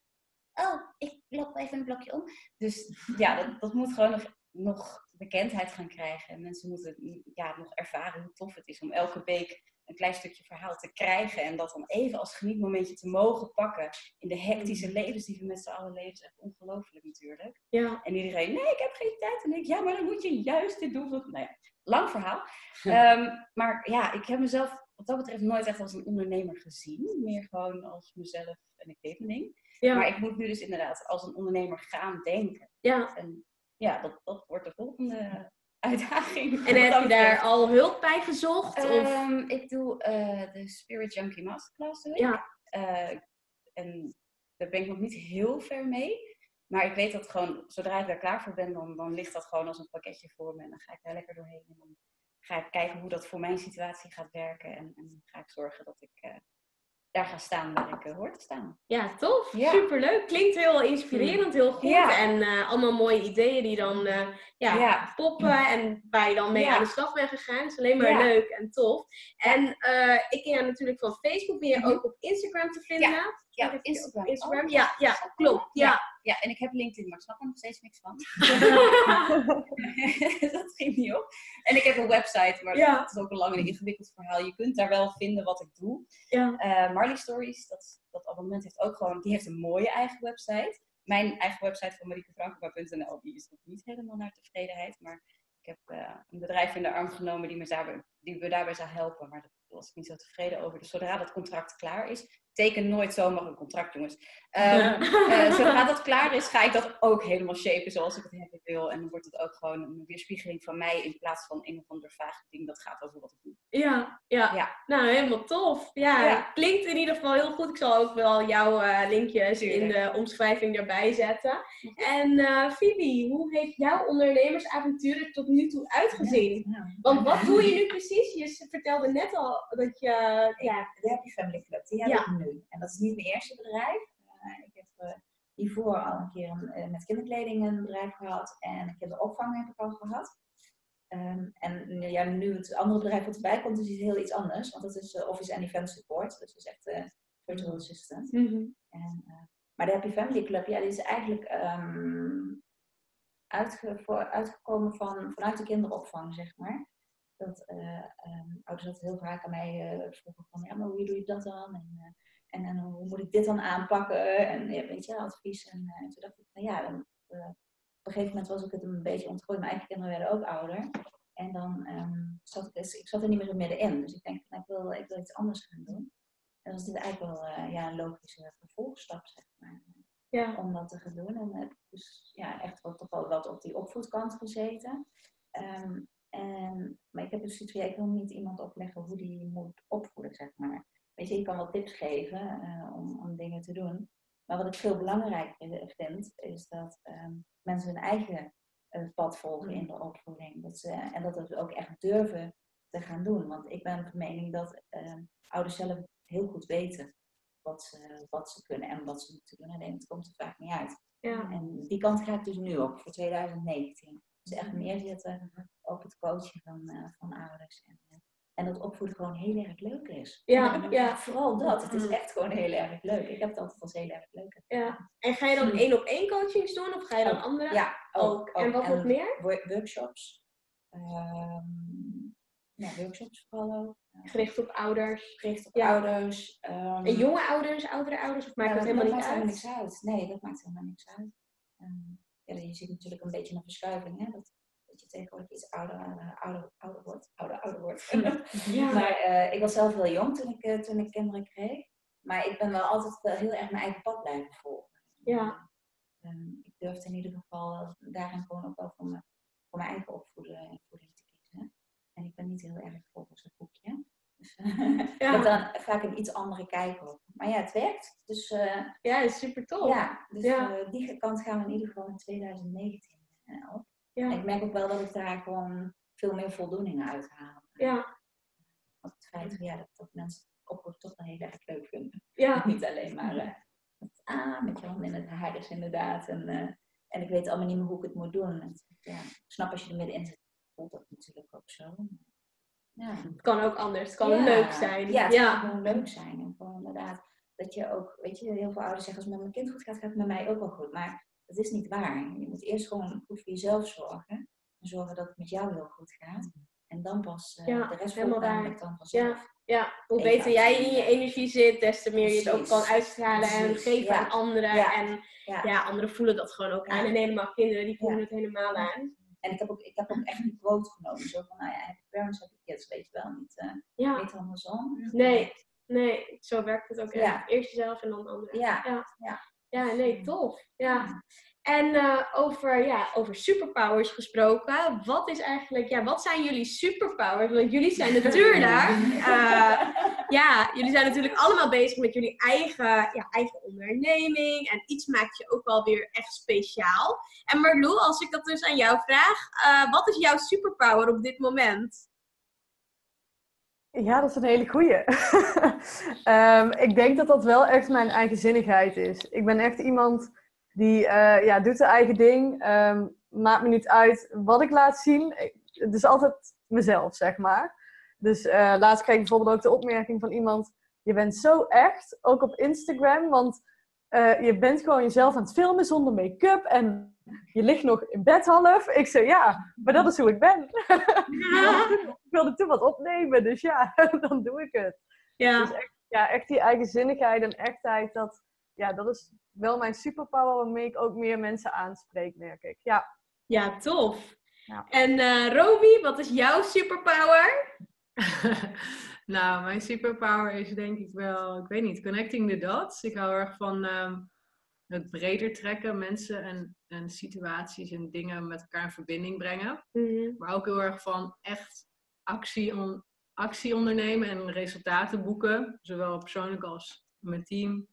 Oh, ik loop even een blokje om. Dus ja, dat, dat moet gewoon nog, nog bekendheid gaan krijgen. En mensen moeten ja, nog ervaren hoe tof het is om elke week een klein stukje verhaal te krijgen. En dat dan even als genietmomentje te mogen pakken in de hectische mm. levens die we met z'n allen leven. is echt ongelooflijk natuurlijk. Ja. En iedereen, nee, ik heb geen tijd. En ik, ja, maar dan moet je juist dit doen. Nou ja, lang verhaal. Ehm, maar ja, ik heb mezelf wat dat betreft nooit echt als een ondernemer gezien. Meer gewoon als mezelf en ik deed mijn ding. Ja. Maar ik moet nu dus inderdaad als een ondernemer gaan denken. Ja. En ja, dat, dat wordt de volgende uitdaging. En heb je daar al hulp bij gezocht? of? Ehm, ik doe uh, de Spirit Junkie Masterclass. Ja. Uh, en daar ben ik nog niet heel ver mee. Maar ik weet dat gewoon, zodra ik daar klaar voor ben, dan, dan ligt dat gewoon als een pakketje voor me. En dan ga ik daar lekker doorheen. En dan ga ik kijken hoe dat voor mijn situatie gaat werken. En, en ga ik zorgen dat ik uh, daar gaan staan waar ik uh, hoor te staan. Ja, tof. Ja. Superleuk. Klinkt heel inspirerend, heel goed. En uh, allemaal mooie ideeën die dan uh, ja, ja, poppen en waar je dan mee aan de slag bent gegaan. Is alleen maar leuk en tof. En ik ken jou natuurlijk van Facebook. Ben je -hmm. ook op Instagram te vinden? Ja, Instagram. Instagram. Oh, ja, ja, klopt. Ja. ja, en ik heb LinkedIn, maar ik snap er nog steeds niks van. dat ging niet op. En ik heb een website, maar dat is ook een lang en ingewikkeld verhaal. Je kunt daar wel vinden wat ik doe. Ja. Uh, Marley Stories, dat, dat abonnement heeft ook gewoon, die heeft een mooie eigen website. Mijn eigen website van mariekefrankema.nl, die is nog niet helemaal naar tevredenheid. Maar ik heb uh, een bedrijf in de arm genomen die me, daarbij, die me daarbij zou helpen. Maar daar was ik niet zo tevreden over. Dus zodra dat contract klaar is, teken nooit zomaar een contract, jongens. Um, uh, zodra dat klaar is, ga ik dat ook helemaal shapen zoals ik het hebben wil. En dan wordt het ook gewoon een weerspiegeling van mij in plaats van een of ander vaag ding dat gaat over wat ik doe. Ja, ja. ja. nou helemaal tof. Ja, klinkt in ieder geval heel goed. Ik zal ook wel jouw uh, linkjes in de omschrijving erbij zetten. En uh, Phoebe, hoe heeft jouw ondernemersavontuur tot nu toe uitgezien? Want wat doe je nu precies? Je vertelde net al dat je... Ja, de Happy Family Club, die heb ik nu. En dat is niet mijn eerste bedrijf. Uh, ik heb uh, hiervoor al een keer met kinderkleding een bedrijf gehad en kinderopvang heb ik al gehad. Um, en ja, nu het andere bedrijf wat erbij komt, is heel iets anders. Want dat is Office and Event Support. Dus dat is echt virtual assistant. Mm en, maar de Happy Family Club, ja, die is eigenlijk um, uitge voor, uitgekomen van, vanuit de kinderopvang, zeg maar. Dat uh, um, ouders altijd heel vaak aan mij uh, vroegen van, ja, maar hoe doe je dat dan? En, uh, en, en, hoe moet ik dit dan aanpakken? En ja, weet je, advies. En, en toen dacht ik, nou ja, dan, op een gegeven moment was ik het een beetje ontgooid. Mijn eigen kinderen werden ook ouder. En dan um, zat ik, ik zat er niet meer zo middenin. Dus ik denk, nou, ik, wil, ik wil iets anders gaan doen. En dan is dit eigenlijk wel ja, een logische vervolgstap, zeg maar ja. om dat te gaan doen. En heb dus ja, echt wel, toch wel wat op die opvoedkant gezeten. Um, en, maar ik heb dus zoiets van, ja, ik wil niet iemand opleggen hoe die moet opvoeden, zeg maar. Weet je, ik kan wel tips geven uh, om, om dingen te doen. Maar wat ik veel belangrijker vind, is dat um, mensen hun eigen uh, pad volgen in de opvoeding. Dat ze, en dat ze ook echt durven te gaan doen. Want ik ben van mening dat uh, ouders zelf heel goed weten wat ze, wat ze kunnen en wat ze moeten doen. Alleen het komt er vaak niet uit. Ja. En die kant ga ik dus nu op voor 2019. Dus echt meer zitten op het coachen van, uh, van ouders. En, en dat opvoeden gewoon heel erg leuk is. Ja, ja. Vooral dat. Het is echt gewoon heel erg leuk. Ik heb het altijd als heel erg leuk. Ja. En ga je dan één op één coachings doen of ga je dan andere? Ja, ook. En wat nog meer? Workshops. Um, ja, workshops vooral ook. Gericht op ouders. Gericht op ouders. Um, en jonge ouders, oudere ouders? Of maakt ja, dat, helemaal dat niet maakt uit? helemaal niks uit. Nee, dat maakt helemaal niks uit. Um, ja, je ziet natuurlijk een beetje een verschuiving. Hè? Dat, dat je tegenwoordig iets ouder, ouder, ouder wordt. Ja. Maar uh, ik was zelf heel jong toen ik, uh, toen ik kinderen kreeg. Maar ik ben wel altijd wel heel erg mijn eigen pad blijven volgen. Ja. Um, ik durfde in ieder geval daarin gewoon ook wel voor, me, voor mijn eigen opvoeding te kiezen. En ik ben niet heel erg volgens het boekje. Dus ja. heb dan vaak een iets andere kijk op. Maar ja, het werkt. Dus, uh, ja, is super tof. Ja, dus ja. Die kant gaan we in ieder geval in 2019 uh, op. Ja. En ik merk ook wel dat ik daar gewoon veel meer voldoening uit haal. Ja. Want het feit ja, dat, dat mensen opvoed toch wel heel erg leuk vinden. Ja. Niet alleen maar met, ah, met je handen in het haar is inderdaad. En, en ik weet allemaal niet meer hoe ik het moet doen. En, ja, ik snap als je er middenin zit, voelt dat natuurlijk ook zo. Ja. Het kan ook anders. Het kan ja. leuk zijn. Ja, het ja. kan gewoon leuk zijn. En gewoon inderdaad, dat je ook, weet je, heel veel ouders zeggen als het met mijn kind goed gaat, gaat het met mij ook wel goed. Maar dat is niet waar. Je moet eerst gewoon goed voor jezelf zorgen. En zorgen dat het met jou heel goed gaat. En dan pas uh, ja, de rest van het dan vanzelf. Ja. Ja, hoe beter jij in je energie zit, des te meer je het ook kan uitstralen en geven aan anderen. En ja. anderen voelen dat gewoon ook aan. En helemaal kinderen, die voelen het helemaal aan. En ik heb ook, ik heb ook echt een quote genomen. Zo van, nou ja, happy parents, happy kids, weet je wel. Niet, uh, ja. niet andersom. Nee, nee, zo werkt het ook echt. Eerst jezelf en dan anderen. Ja. ja. ja. Ja, nee, tof. Ja. En uh, over, ja, over superpowers gesproken. Wat is eigenlijk, ja, wat zijn jullie superpowers? Want jullie zijn natuurlijk, uh, ja, jullie zijn natuurlijk allemaal bezig met jullie eigen, ja, eigen onderneming. En iets maakt je ook wel weer echt speciaal. En Marlou, als ik dat dus aan jou vraag, uh, wat is jouw superpower op dit moment? Ja, dat is een hele goeie. um, ik denk dat dat wel echt mijn eigenzinnigheid is. Ik ben echt iemand die uh, ja, doet zijn eigen ding. Um, maakt me niet uit wat ik laat zien. Het is altijd mezelf, zeg maar. Dus uh, laatst kreeg ik bijvoorbeeld ook de opmerking van iemand... Je bent zo echt, ook op Instagram. Want uh, je bent gewoon jezelf aan het filmen zonder make-up. En je ligt nog in bed half. Ik zei, ja, maar dat is hoe ik ben. Ja. ik wilde toen wat opnemen, dus ja, dan doe ik het. Ja. Dus echt, ja, echt die eigenzinnigheid en echtheid, dat, ja, dat is wel mijn superpower waarmee ik ook meer mensen aanspreek, merk ik. Ja, ja tof. Ja. En uh, Roby, wat is jouw superpower? nou, mijn superpower is denk ik wel, ik weet niet, connecting the dots. Ik hou erg van um, het breder trekken, mensen en, en situaties en dingen met elkaar in verbinding brengen. Mm -hmm. Maar ook heel erg van echt actie, on, actie ondernemen en resultaten boeken. Zowel persoonlijk als mijn team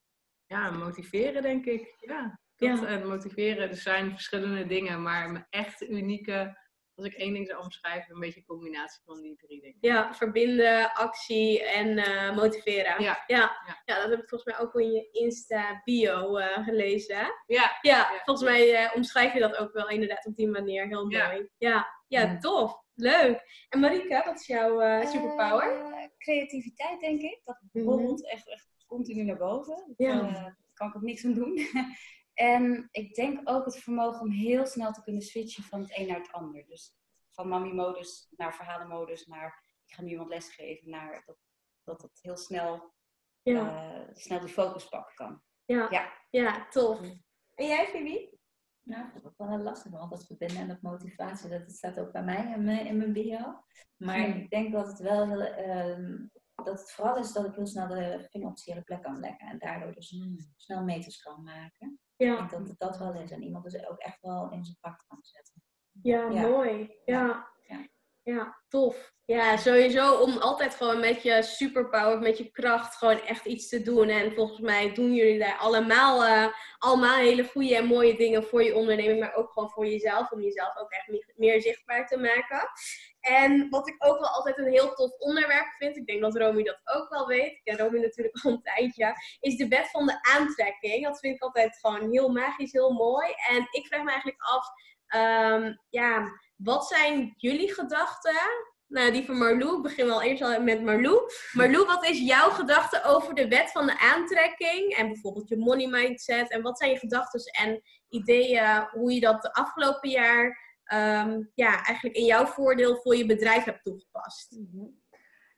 ja, motiveren, denk ik. Ja, dat, En motiveren, er zijn verschillende dingen, maar mijn echt unieke als ik één ding zou omschrijven, een beetje een combinatie van die drie dingen. Ja, verbinden, actie en uh, motiveren. Ja. Ja. ja. dat heb ik volgens mij ook in je Insta-bio uh, gelezen. Ja. ja. volgens mij uh, omschrijf je dat ook wel inderdaad op die manier heel mooi. Ja, ja, tof. Leuk. En Marika, wat is jouw superpower? creativiteit, denk ik. Dat mhm. borrelt echt, echt continu naar boven. Daar kan ik ook niks aan doen. En ik denk ook het vermogen om heel snel te kunnen switchen van het een naar het ander. Dus van mami-modus naar verhalenmodus, naar ik ga nu iemand lesgeven, naar dat, dat het heel snel, ja. uh, snel die focus pakken kan. Ja, ja. ja tof. En jij, Phoebe? Nou, dat is ook wel heel lastig, want dat verbinden en dat motivatie, dat staat ook bij mij in mijn, in mijn bio. Maar ik denk dat het wel heel, uh, dat het vooral is dat ik heel snel de vinger op de plek kan leggen en daardoor dus hmm. snel meters kan maken. Ja. Ik denk dat het dat wel is. En iemand dus ook echt wel in zijn kracht kan zetten. Ja, mooi. Ja. Ja. Tof. Ja, sowieso om altijd gewoon met je superpower, met je kracht, gewoon echt iets te doen. En volgens mij doen jullie daar allemaal, uh, allemaal hele goede en mooie dingen voor je onderneming, maar ook gewoon voor jezelf, om jezelf ook echt meer, zichtbaar te maken. En wat ik ook wel altijd een heel tof onderwerp vind, ik denk dat Romy dat ook wel weet, ik ken Romy natuurlijk al een tijdje, is de wet van de aantrekking. Dat vind ik altijd gewoon heel magisch, heel mooi. En ik vraag me eigenlijk af, um, ja, wat zijn jullie gedachten? Nou, die van Marlou. Ik begin wel eerst al met Marlou. Marlou, wat is jouw gedachte over de wet van de aantrekking? En bijvoorbeeld je money mindset. En wat zijn je gedachten en ideeën hoe je dat de afgelopen jaar Ehm, ja, eigenlijk in jouw voordeel voor je bedrijf hebt toegepast? Mhm.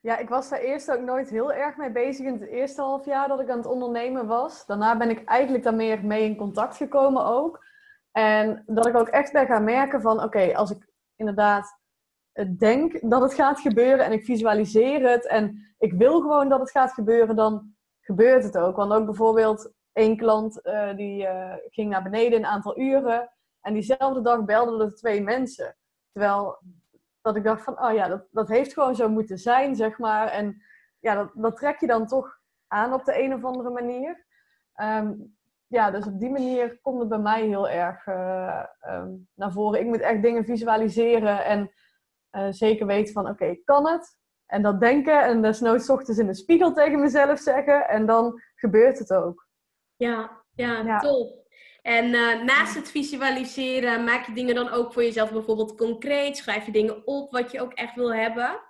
Ja, ik was daar eerst ook nooit heel erg mee bezig in het eerste half jaar dat ik aan het ondernemen was. Daarna ben ik eigenlijk daar meer mee in contact gekomen ook. En dat ik ook echt ben gaan merken van, oké, als ik inderdaad denk dat het gaat gebeuren en ik visualiseer het en ik wil gewoon dat het gaat gebeuren, dan gebeurt het ook. Want ook bijvoorbeeld één klant uh, die uh, ging naar beneden een aantal uren en diezelfde dag belden er twee mensen. Terwijl dat ik dacht van, oh ja, dat, dat heeft gewoon zo moeten zijn, zeg maar. En ja, dat, dat trek je dan toch aan op de een of andere manier. Ehm, ja, dus op die manier komt het bij mij heel erg uh, um, naar voren. Ik moet echt dingen visualiseren en uh, zeker weten van, oké, okay, kan het? En dat denken en desnoods ochtends in de spiegel tegen mezelf zeggen. En dan gebeurt het ook. Ja, ja, ja. top. En uh, naast het visualiseren, maak je dingen dan ook voor jezelf bijvoorbeeld concreet? Schrijf je dingen op wat je ook echt wil hebben?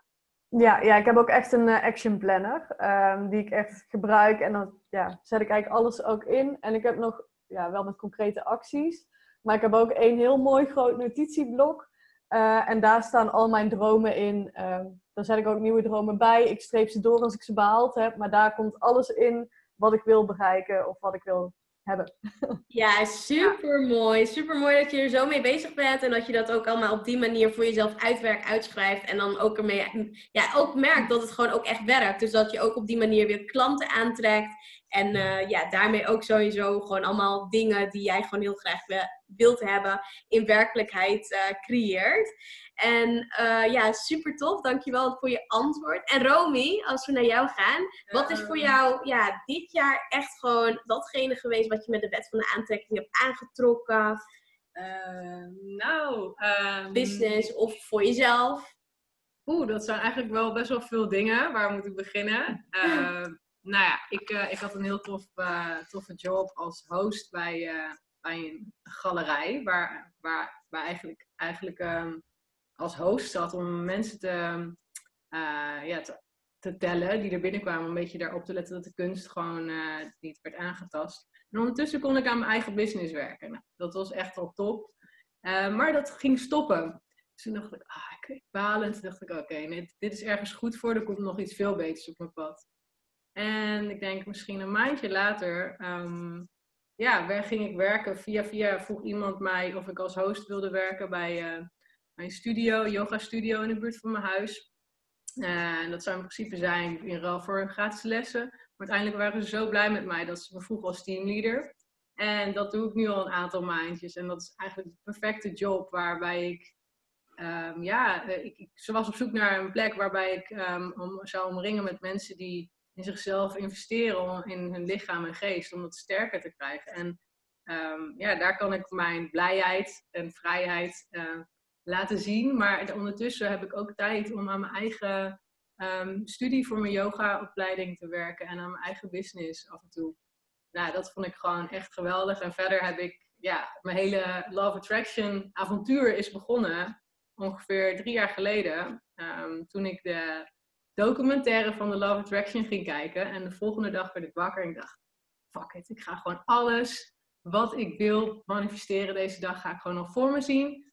Ja, ja ik heb ook echt een action planner um, die ik echt gebruik. En dan ja, zet ik eigenlijk alles ook in. En ik heb nog, ja, wel met concrete acties. Maar ik heb ook een heel mooi groot notitieblok. Uh, en daar staan al mijn dromen in. Uh, daar zet ik ook nieuwe dromen bij. Ik streep ze door als ik ze behaald heb. Maar daar komt alles in wat ik wil bereiken of wat ik wil hebben. Ja, super mooi. Super mooi dat je er zo mee bezig bent en dat je dat ook allemaal op die manier voor jezelf uitwerkt, uitschrijft en dan ook ermee, ja, ook merkt dat het gewoon ook echt werkt. Dus dat je ook op die manier weer klanten aantrekt en uh, ja, daarmee ook sowieso gewoon allemaal dingen die jij gewoon heel graag wilt hebben in werkelijkheid uh, creëert. En uh, ja, super tof. Dankjewel voor je antwoord. En Romy, als we naar jou gaan. Wat is voor jou ja, dit jaar echt gewoon datgene geweest wat je met de wet van de aantrekking hebt aangetrokken? nou, um... business of voor jezelf? Oeh, dat zijn eigenlijk wel best wel veel dingen. Waar moet ik beginnen? nou ja, ik, uh, ik had een heel tof, uh, toffe job als host bij, uh, bij een galerij. Waar, waar, waar eigenlijk, eigenlijk um, als host zat om mensen te, ja, te, te, tellen die er binnenkwamen. Een beetje daarop te letten dat de kunst gewoon niet werd aangetast. En ondertussen kon ik aan mijn eigen business werken. Nou, dat was echt al top. maar dat ging stoppen. Dus toen dacht ik, ah, ik balen. Toen dacht ik, oké, dit is ergens goed voor. Er komt nog iets veel beters op mijn pad. En ik denk misschien een maandje later, um, ja, ging ik werken. Via via vroeg iemand mij of ik als host wilde werken bij uh, mijn studio, yoga studio in de buurt van mijn huis. Uh, en dat zou in principe zijn in ruil voor gratis lessen. Maar uiteindelijk waren ze zo blij met mij dat ze me vroegen als teamleader. En dat doe ik nu al een aantal maandjes. En dat is eigenlijk de perfecte job waarbij ik um, ja, eh, ik, ik, ze was op zoek naar een plek waarbij ik um, om, zou omringen met mensen die in zichzelf investeren in hun lichaam en geest om dat sterker te krijgen. En um, ja, daar kan ik mijn blijheid en vrijheid uh, laten zien. Maar ondertussen heb ik ook tijd om aan mijn eigen um, studie voor mijn yoga-opleiding te werken en aan mijn eigen business af en toe. Nou, dat vond ik gewoon echt geweldig. En verder heb ik, ja, mijn hele Love Attraction avontuur is begonnen ongeveer drie jaar geleden. Um, toen ik de documentaire van de Love Attraction ging kijken. En de volgende dag werd ik wakker en ik dacht, fuck it, ik ga gewoon alles wat ik wil manifesteren deze dag, ga ik gewoon al voor me zien.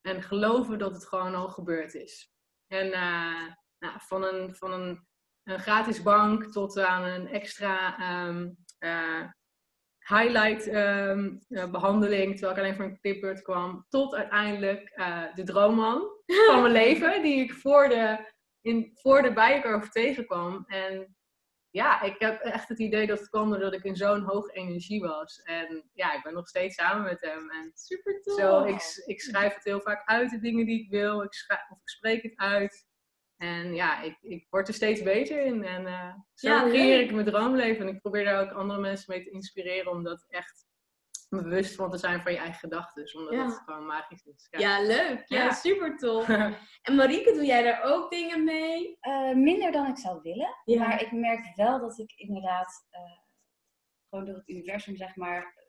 En geloven dat het gewoon al gebeurd is. En uh, nou, van, een, van een, een, gratis bank tot aan een extra um, uh, highlight um, uh, behandeling, terwijl ik alleen voor een clipbeurt kwam, tot uiteindelijk de droomman van mijn leven, die ik voor de, in, voor de Bijenkorf tegenkwam. En ja, ik heb echt het idee dat het kwam doordat ik in zo'n hoge energie was. En ja, ik ben nog steeds samen met hem. En Super tof! Zo, ik, ik schrijf het heel vaak uit, de dingen die ik wil. Ik schrijf, of ik spreek het uit. En ja, ik, ik word er steeds beter in. En uh, zo ja, creëer ik mijn droomleven. En ik probeer daar ook andere mensen mee te inspireren. Om dat echt bewust van te zijn van je eigen gedachten. Omdat het gewoon magisch is. Ja, ja leuk. Ja, super tof. en Marieke, doe jij daar ook dingen mee? Uh, minder dan ik zou willen. Maar ik merk wel dat ik inderdaad uh, gewoon door het universum, zeg maar,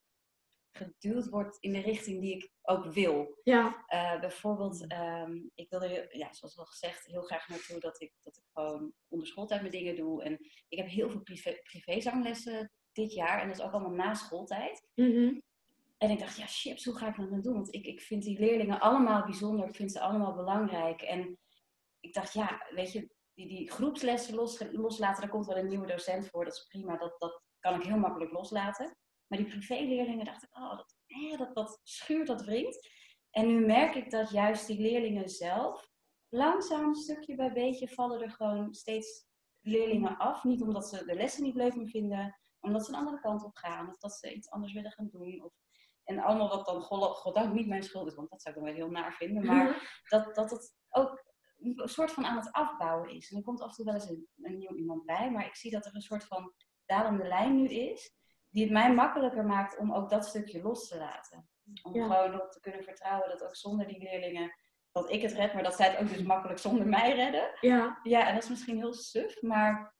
geduwd wordt in de richting die ik ook wil. Ja. Uh, bijvoorbeeld, um, ik wilde, ja, zoals al gezegd, heel graag naartoe dat ik, dat ik gewoon onder schooltijd mijn dingen doe. En ik heb heel veel privé, privézanglessen dit jaar. En dat is ook allemaal na schooltijd. Mm -hmm. En ik dacht, ja, chips, hoe ga ik dat dan doen? Want ik, ik vind die leerlingen allemaal bijzonder. Ik vind ze allemaal belangrijk. En ik dacht, ja, weet je, die, die groepslessen los, loslaten, daar komt wel een nieuwe docent voor. Dat is prima, dat, dat kan ik heel makkelijk loslaten. Maar die privéleerlingen dacht ik, oh, dat, eh, dat, dat schuurt, dat wringt. En nu merk ik dat juist die leerlingen zelf, langzaam, stukje bij beetje, vallen er gewoon steeds leerlingen af. Niet omdat ze de lessen niet leuk meer vinden, omdat ze een andere kant op gaan. Of dat ze iets anders willen gaan doen. Of en allemaal wat dan goddank niet mijn schuld is, want dat zou ik dan wel heel naar vinden. Maar dat, dat het ook een soort van aan het afbouwen is. En er komt af en toe wel eens een, een nieuw iemand bij, maar ik zie dat er een soort van dalende lijn nu is, die het mij makkelijker maakt om ook dat stukje los te laten. Om gewoon erop te kunnen vertrouwen dat ook zonder die leerlingen, dat ik het red, maar dat zij het ook dus makkelijk zonder mij redden. Ja. Ja, en dat is misschien heel suf, maar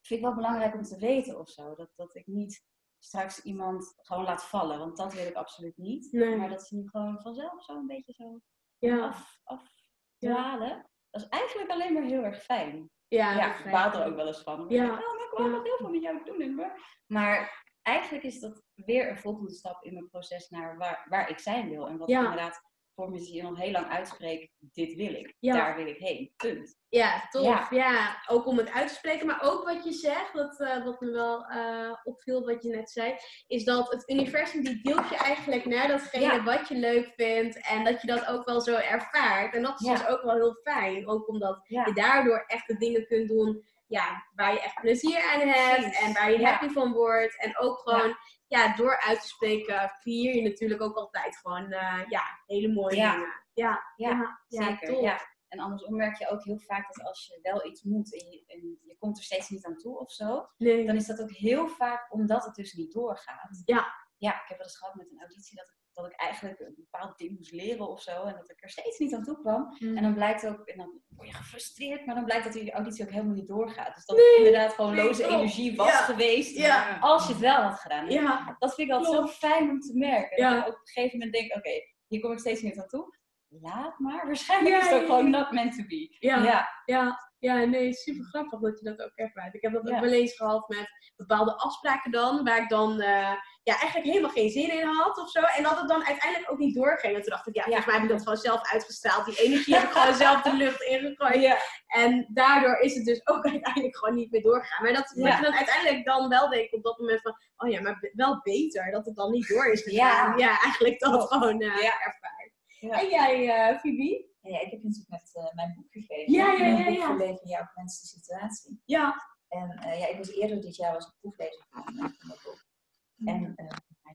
vind ik wel belangrijk om te weten of zo. Dat, dat ik niet straks iemand gewoon laat vallen. Want dat wil ik absoluut niet. Maar dat ze nu gewoon vanzelf zo een beetje zo ja. af, afdwalen. Dat is eigenlijk alleen maar heel erg fijn. Ja, ja ik baat er ook wel eens van. Ja. Ik, oh, maar ik wil nog heel veel met jou doen. Maar, maar eigenlijk is dat weer een volgende stap in mijn proces naar waar, waar ik zijn wil. En wat ik inderdaad voor me zie nog heel lang uitspreek, dit wil ik. Daar wil ik heen. Punt. Ja, tof. Ja. ook om het uit te spreken. Maar ook wat je zegt, wat, uh, wat me wel uh, opviel wat je net zei, is dat het universum die deelt je eigenlijk naar datgene wat je leuk vindt. En dat je dat ook wel zo ervaart. En dat is dus ook wel heel fijn. Ook omdat je daardoor echt de dingen kunt doen ja, waar je echt plezier aan hebt. En waar je happy van wordt. En ook gewoon ja, door uit te spreken creëer je natuurlijk ook altijd gewoon uh, ja, hele mooie dingen. Ja, ja, ja zeker. Ja. En andersom merk je ook heel vaak dat als je wel iets moet en je, en je komt er steeds niet aan toe of zo, nee. dan is dat ook heel vaak omdat het dus niet doorgaat. Ja. Ja, ik heb wel eens gehad met een auditie dat ik dat ik eigenlijk een bepaald ding moest leren of zo. En dat ik er steeds niet aan toe kwam. Mm. En dan blijkt ook, en dan word je gefrustreerd, maar dan blijkt dat die auditie ook helemaal niet doorgaat. Dus dat het inderdaad gewoon loze energie was geweest. Ja. Als je het wel had gedaan. Ja. Dat vind ik altijd zo fijn om te merken. Dat je op een gegeven moment denkt, oké, hier kom ik steeds niet aan toe. Laat maar. Waarschijnlijk is het ook gewoon not meant to be. Ja. ja. Ja. Nee, super grappig dat je dat ook ervaart. Ik heb dat ook wel eens gehad met bepaalde afspraken dan, waar ik dan uh, ja, eigenlijk helemaal geen zin in had of zo. En dat het dan uiteindelijk ook niet doorging. En toen dacht ik, ja, volgens mij heb ik dat gewoon zelf uitgestraald. Die energie heb ik gewoon zelf de lucht ingegooid. En daardoor is het dus ook uiteindelijk gewoon niet meer doorgegaan. Maar dat, dat je dan uiteindelijk dan wel denkt op dat moment van, oh ja, maar wel beter dat het dan niet door is gegaan. Ja, eigenlijk dat oh. gewoon uh, ervaart. En jij, uh, Phoebe? Ja, ik heb natuurlijk met uh, mijn boek gegeven. Ja, ja, ja. Mijn boek gelezen in jouw gewenste situatie. Ja. En uh, ja, ik was eerder dit jaar was ik proeflezer van, dat boek. Mm. En mijn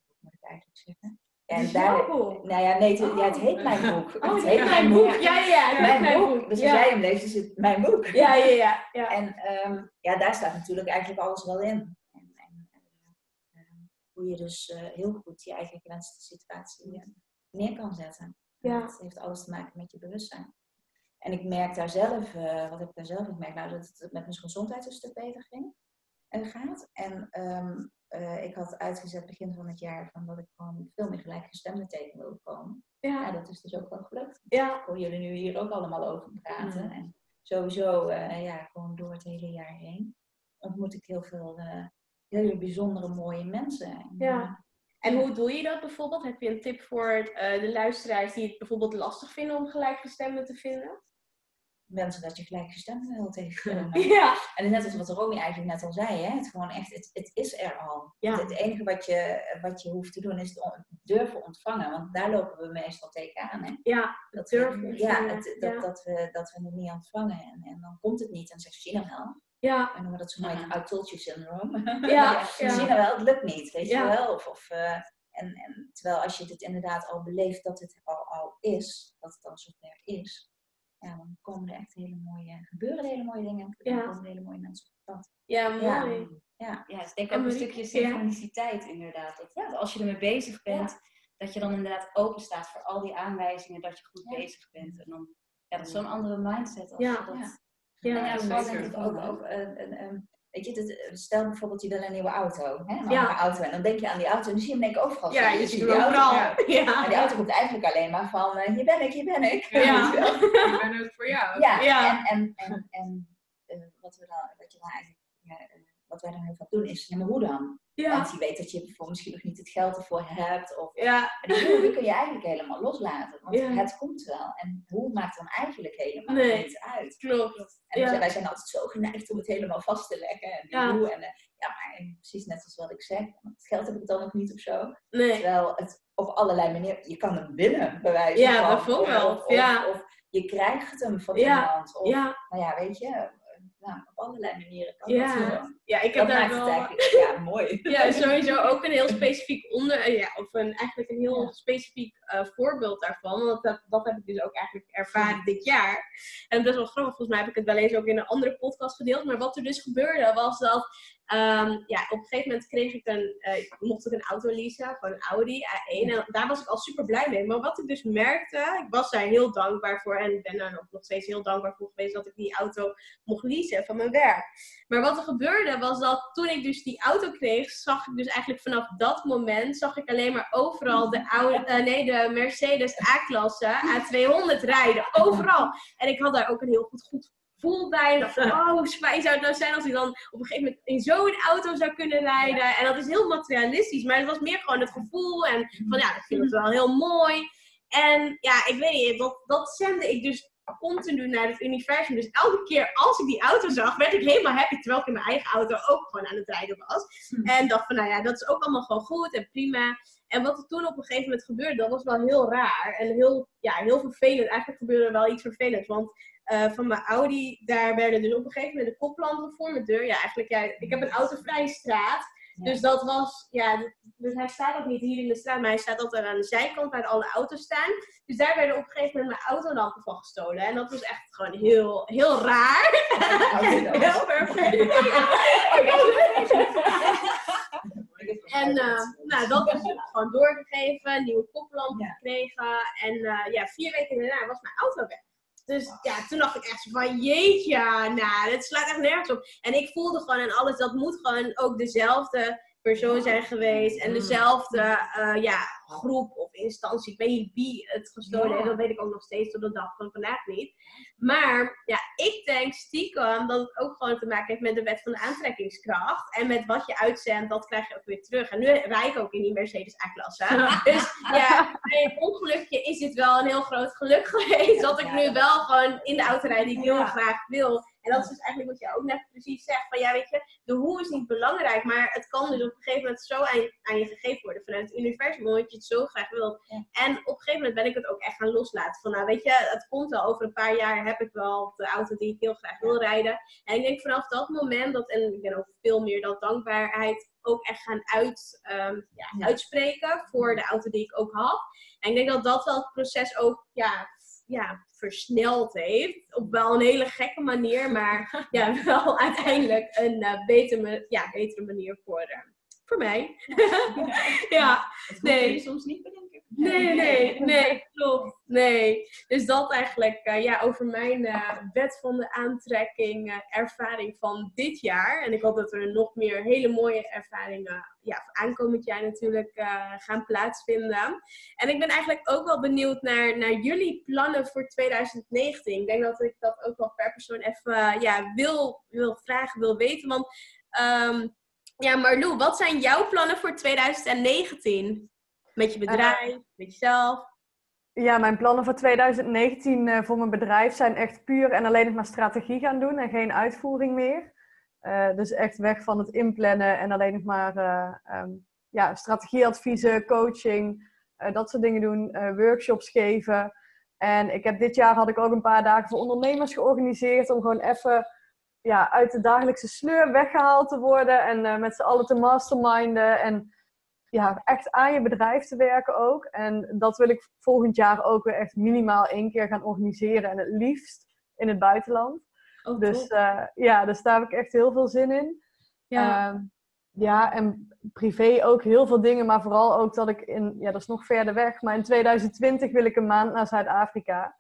boek moet ik eigenlijk zeggen. En daar, boek? nou ja, nee, het, oh. ja, het heet mijn boek. Oh, het heet mijn boek. Ja, ja, ja. Mijn, mijn boek. boek. Dus ja. als jij hem leest, is het mijn boek. Ja, ja, ja. ja. En um, ja, daar staat natuurlijk eigenlijk alles wel in. En, en hoe je dus heel goed je eigen gewenste situatie neer kan zetten. Ja. Dat heeft alles te maken met je bewustzijn. En ik merk daar zelf, uh, wat heb ik daar zelf gemerkt? Nou, dat het met mijn gezondheid een stuk beter ging en gaat. En ehm, uh, ik had uitgezet begin van het jaar van dat ik gewoon veel meer gelijkgestemde tegen wilde komen. Ja. ja. dat is dus ook wel gelukt. Ja. Ik hoor jullie nu hier ook allemaal over praten. Mm. En sowieso, uh, ja, gewoon door het hele jaar heen ontmoet ik heel veel hele bijzondere, mooie mensen. Ja. En hoe doe je dat bijvoorbeeld? Heb je een tip voor de luisteraars die het bijvoorbeeld lastig vinden om gelijkgestemde te vinden? mensen dat je gelijkgestemd wil tegenkomen. Ja. En net als wat Romy eigenlijk net al zei, hè? het gewoon echt, het, het is er al. Ja. Het, enige wat je, wat je hoeft te doen is het durven ontvangen, want daar lopen we meestal tegenaan. Hè? Ja, dat durven. ja, het, dat, dat, we, dat we het niet ontvangen en, en dan komt het niet en zegt je nou wel. Ja. En noemen dat zo mooi het I told you syndrome. Ja. ja. Zie je nou wel, het lukt niet, weet je wel. Of, of uh, en, en terwijl als je het inderdaad al beleeft dat het al, al is, dat het al zover is, ja, dan komen er echt hele mooie, gebeuren er hele mooie dingen en ja. komen er hele mooie mensen op pad. Ja, mooi. Ja, ja. dus denk ook een stukje synchroniciteit inderdaad. Dat, ja, als je ermee bezig bent, dat je dan inderdaad open staat voor al die aanwijzingen dat je goed bezig bent. En dan, ja, dat is zo'n andere mindset. Als ja. dat, ja, ja, ja, denk ik ook, ook een, Weet je, eh, stel bijvoorbeeld je wil een nieuwe auto. Hè? Een ja. auto. En dan denk je aan die auto en dan zie je hem denk ik overal. Ja, je ziet hem overal. Ja. En die auto komt eigenlijk alleen maar van, uh, hier ben ik, hier ben ik. Ja, ik ben het voor jou. Ja, ja. en, en, en, en uh, wat, we dan, wat, je dan eigenlijk, wat wij dan heel vaak doen is, ja, maar hoe dan? Ja. Want je weet dat je bijvoorbeeld misschien nog niet het geld ervoor hebt. Of, ja. die, die kun je eigenlijk helemaal loslaten. Want het komt wel. En hoe maakt dan eigenlijk helemaal nee. niet uit. Klopt. En ja. wij zijn altijd zo geneigd om het helemaal vast te leggen. En ja. Hoe, en, uh, ja, maar precies net als wat ik zeg. Het geld heb ik dan nog niet of zo. Nee. Terwijl het op allerlei manieren... Je kan hem winnen, bij wijze van. Ja, bijvoorbeeld. Of, ja. Of, je krijgt hem van iemand. Of, ja. Nou ja, weet je nou, op allerlei manieren kan ja. dat. Ja, ik heb daar wel... Ja, mooi. ja, sowieso ook een heel specifiek onder... Eh, ja, of een, eigenlijk een heel specifiek uh, voorbeeld daarvan. Want dat, dat heb ik dus ook eigenlijk ervaren dit jaar. En best wel grappig, volgens mij heb ik het wel eens ook in een andere podcast gedeeld. Maar wat er dus gebeurde was dat Um, ja, op een gegeven moment kreeg ik een, uh, mocht ik een auto leasen, gewoon een Audi A1. En daar was ik al super blij mee. Maar wat ik dus merkte, ik was daar heel dankbaar voor. En ben daar nog steeds heel dankbaar voor geweest dat ik die auto mocht leasen van mijn werk. Maar wat er gebeurde was dat toen ik dus die auto kreeg, zag ik dus eigenlijk vanaf dat moment, zag ik alleen maar overal de, oude, uh, nee, de Mercedes A-klasse A200 rijden. Overal. En ik had daar ook een heel goed, goed voel bij. dacht, oh, hoe fijn zou het nou zijn als ik dan op een gegeven moment in zo'n auto zou kunnen rijden. En dat is heel materialistisch, maar het was meer gewoon het gevoel. En van ja, ik vind het wel heel mooi. En ja, ik weet niet, dat, dat zende ik dus continu naar het universum. Dus elke keer als ik die auto zag, werd ik helemaal happy. Terwijl ik in mijn eigen auto ook gewoon aan het rijden was. Hm. En dacht van, nou ja, dat is ook allemaal gewoon goed en prima. En wat er toen op een gegeven moment gebeurde, dat was wel heel raar. En heel, ja, heel vervelend. Eigenlijk gebeurde er wel iets vervelends. Want uh, van mijn Audi, daar werden dus op een gegeven moment de koplampen voor mijn deur. Ja, eigenlijk, ja, ik heb een autovrije straat. Dus dat was, ja, dus hij staat ook niet hier in de straat, maar hij staat altijd aan de zijkant waar alle auto's staan. Dus daar werden op een gegeven moment mijn autolampen van gestolen. En dat was echt gewoon heel, heel raar. heel perfect. En uh, nou, dat was gewoon doorgegeven, nieuwe koplampen gekregen. En uh, ja, vier weken daarna was mijn auto weg. Dus ja, toen dacht ik echt van jeetje, nou, het slaat echt nergens op. En ik voelde gewoon en alles, dat moet gewoon ook dezelfde persoon zijn geweest. En dezelfde uh, ja, groep of instantie. Ik weet niet wie het gestolen heeft. Dat weet ik ook nog steeds tot de dag van vandaag niet. Maar ja, ik denk stiekem dat het ook gewoon te maken heeft met de wet van de aantrekkingskracht. En met wat je uitzendt, dat krijg je ook weer terug. En nu rijd ik ook in die Mercedes A-klasse. Dus ja, bij een ongelukje is dit wel een heel groot geluk geweest. Dat ik nu wel gewoon in de auto rijd die ik heel graag wil. En dat is dus eigenlijk wat je ook net precies zegt. Van ja, weet je, de hoe is niet belangrijk. Maar het kan dus op een gegeven moment zo aan, aan je gegeven worden vanuit het universum. Omdat je het zo graag wilt. En op een gegeven moment ben ik het ook echt gaan loslaten. Van nou, weet je, het komt wel over een paar jaar heb ik wel de auto die ik heel graag wil rijden. En ik denk vanaf dat moment dat, en ik ben ook veel meer dan dankbaarheid ook echt gaan uit, um, ja, uitspreken voor de auto die ik ook had. En ik denk dat dat wel het proces ook ja, ja, versneld heeft. Op wel een hele gekke manier, maar ja, wel uiteindelijk een uh, betere, ja, betere manier voor, uh, voor mij. Ja, ja. nee. soms niet bedenken. Nee, nee, nee, klopt. Nee. Dus dat eigenlijk uh, ja, over mijn uh, wet van de aantrekking, uh, ervaring van dit jaar. En ik hoop dat er nog meer hele mooie ervaringen ja, aankomend jaar natuurlijk gaan plaatsvinden. En ik ben eigenlijk ook wel benieuwd naar, naar jullie plannen voor 2019. Ik denk dat ik dat ook wel per persoon even ja, wil, wil vragen, wil weten. Want um, ja, Marlou, wat zijn jouw plannen voor 2019? Met je bedrijf, met jezelf? Ja, mijn plannen voor 2019 uh, voor mijn bedrijf zijn echt puur en alleen maar strategie gaan doen en geen uitvoering meer. Uh, dus echt weg van het inplannen en alleen nog maar um, ja, strategieadviezen, coaching, dat soort dingen doen, workshops geven. En ik heb dit jaar had ik ook een paar dagen voor ondernemers georganiseerd om gewoon even ja, uit de dagelijkse sleur weggehaald te worden en met z'n allen te masterminden en ja, echt aan je bedrijf te werken ook. En dat wil ik volgend jaar ook weer echt minimaal één keer gaan organiseren. En het liefst in het buitenland. Oh, dus uh, ja, dus daar heb ik echt heel veel zin in. Ja. Uh, ja, en privé ook heel veel dingen. Maar vooral ook dat ik in, ja, dat is nog verder weg. Maar in 2020 wil ik een maand naar Zuid-Afrika.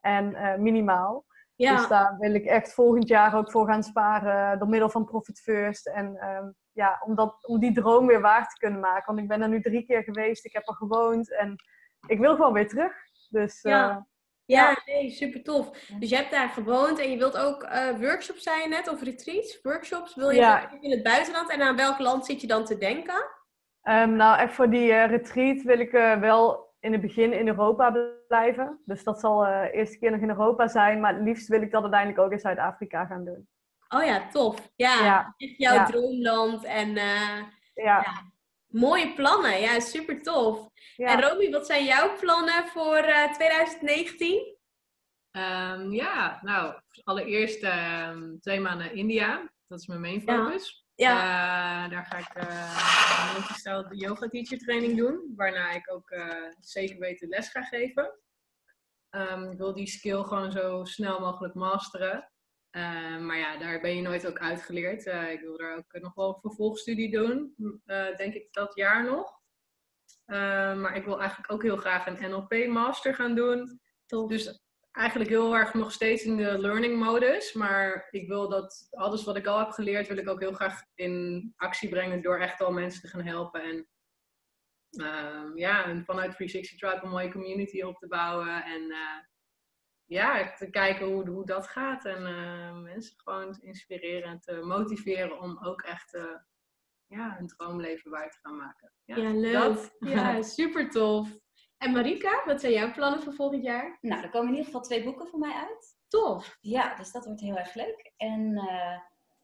En uh, minimaal. Ja. Dus daar wil ik echt volgend jaar ook voor gaan sparen. Door middel van Profit First. En um, ja, om, dat, om die droom weer waar te kunnen maken. Want ik ben er nu drie keer geweest, ik heb er gewoond en ik wil gewoon weer terug. Dus, ja. Uh, ja, nee, super tof. Dus je hebt daar gewoond en je wilt ook uh, workshops zijn net, of retreats, workshops. Wil je ja. in het buitenland en aan welk land zit je dan te denken? Um, nou, echt voor die uh, retreat wil ik wel in het begin in Europa blijven. Dus dat zal de eerste keer nog in Europa zijn. Maar het liefst wil ik dat uiteindelijk ook in Zuid-Afrika gaan doen. Oh ja, tof. Ja, ja. jouw droomland en uh, ja. ja. mooie plannen. Ja, super tof. En Romy, wat zijn jouw plannen voor uh, 2019? Um, ja, nou, allereerst um, twee maanden India. Dat is mijn main focus. Ja. Uh, daar ga ik uh, een multistyle yoga teacher training doen. Waarna ik ook zeker weten les ga geven. Um, ik wil die skill gewoon zo snel mogelijk masteren. Uh, maar ja, daar ben je nooit ook uitgeleerd. Uh, ik wil daar ook nog wel een vervolgstudie doen, uh, denk ik dat jaar nog. maar ik wil eigenlijk ook heel graag een NLP-master gaan doen. Dus eigenlijk heel erg nog steeds in de learning modus. Maar ik wil dat alles wat ik al heb geleerd, wil ik ook heel graag in actie brengen door echt al mensen te gaan helpen. En ja, en vanuit 360 Tribe een mooie community op te bouwen. En ja, te kijken hoe, hoe dat gaat. En uh, mensen gewoon te inspireren en te motiveren om ook echt uh, ja, hun droomleven waar te gaan maken. Ja, ja leuk. Dat. Ja, super tof. En Marika, wat zijn jouw plannen voor volgend jaar? Nou, er komen in ieder geval twee boeken voor mij uit. Tof. Ja, dus dat wordt heel erg leuk. En uh,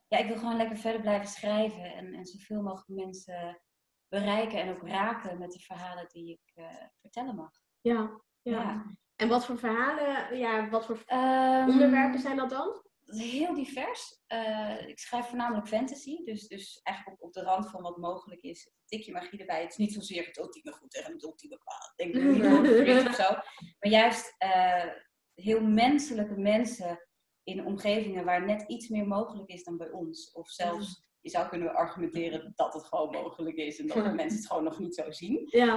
ja, ik wil gewoon lekker verder blijven schrijven en, en zoveel mogelijk mensen bereiken en ook raken met de verhalen die ik vertellen mag. ja. ja. ja. En wat voor verhalen, ja, wat voor um, onderwerpen zijn dat dan? Heel divers. Uh, ik schrijf voornamelijk fantasy, dus, dus eigenlijk op, op de rand van wat mogelijk is. Een tikje magie erbij. Het is niet zozeer het ultieme goed en het ultieme kwaad. Denk ik niet of zo. Maar juist uh, heel menselijke mensen in omgevingen waar net iets meer mogelijk is dan bij ons. Of zelfs je zou kunnen argumenteren dat het gewoon mogelijk is en dat de mensen het gewoon nog niet zo zien. Ja.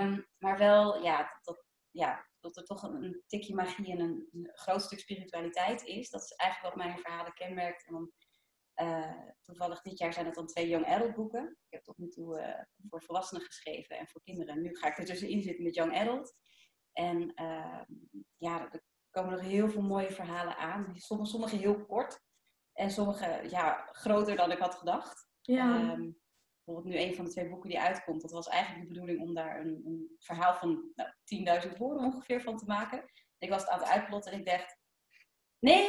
Um, maar wel, ja, dat, ja, dat er toch een, een tikje magie en een, een, groot stuk spiritualiteit is. Dat is eigenlijk wat mijn verhalen kenmerkt. En dan, uh, toevallig dit jaar zijn het dan twee young adult boeken. Ik heb tot nu toe uh, voor volwassenen geschreven en voor kinderen. Nu ga ik er tussenin zitten met young adult. En uh, ja, er komen nog heel veel mooie verhalen aan. Sommige, sommige heel kort en sommige ja, groter dan ik had gedacht. Ja. Um, bijvoorbeeld nu een van de twee boeken die uitkomt, dat was eigenlijk de bedoeling om daar een, een verhaal van nou, 10.000 woorden ongeveer van te maken. ik was het aan het uitplotten en ik dacht, nee,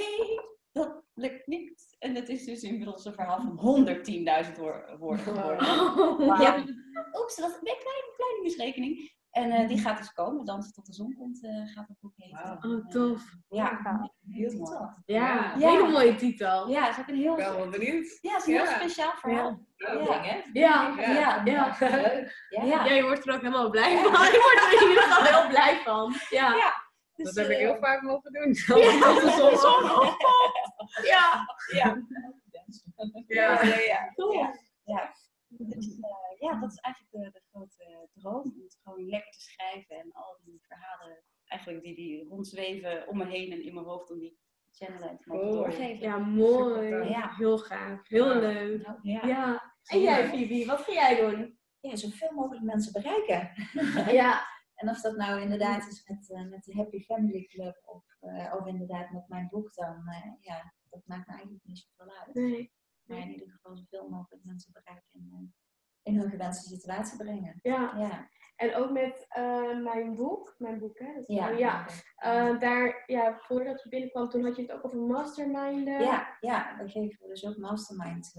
dat lukt niet. En het is dus inmiddels een verhaal van 110.000 woorden geworden. Ja, oeps, dat was een kleine, kleine misrekening. En uh, die gaat dus komen. Dansen tot de zon komt, uh, gaat het boek heten. Wow. Oh, tof. Uh, ja, heel mooi. Ja, ja, hele mooie titel. Ja, het is ook een heel... Ik wel benieuwd. Ja, is een heel speciaal verhaal. Ja. Ja. Ja. Ja. Ja. Ja. ja. je wordt er ook helemaal blij van. Je wordt er in ieder geval heel blij van. Ja. ja. Dus, dat heb ik heel vaak mogen doen. Ja, tot de zon Ja. Ja. Ja. Ja. Ja. Ja. Dus, uh, ja, dat is eigenlijk de, de grote droom. Om het gewoon lekker te schrijven en al die verhalen eigenlijk die, die rondzweven om me heen en in mijn hoofd om die channelen te mogen doorgeven. Ja, mooi. Ja. Heel gaaf. Heel leuk. Nou, ja. ja. En jij, Vivi, wat ga jij doen? Ja, zoveel mogelijk mensen bereiken. ja. En of dat nou inderdaad is met, uh, met de Happy Family Club of, uh, of inderdaad met mijn boek, dan uh, ja, dat maakt me eigenlijk niet zoveel uit. Nee. Maar in ieder geval zoveel mogelijk mensen bereiken en in hun gewenste situatie brengen. Ja. ja. En ook met mijn boek, mijn boek hè? Dat ja. ja. daar, ja, voordat je binnenkwam, toen had je het ook over mastermind. Ja, ja, daar geven we dus ook mastermind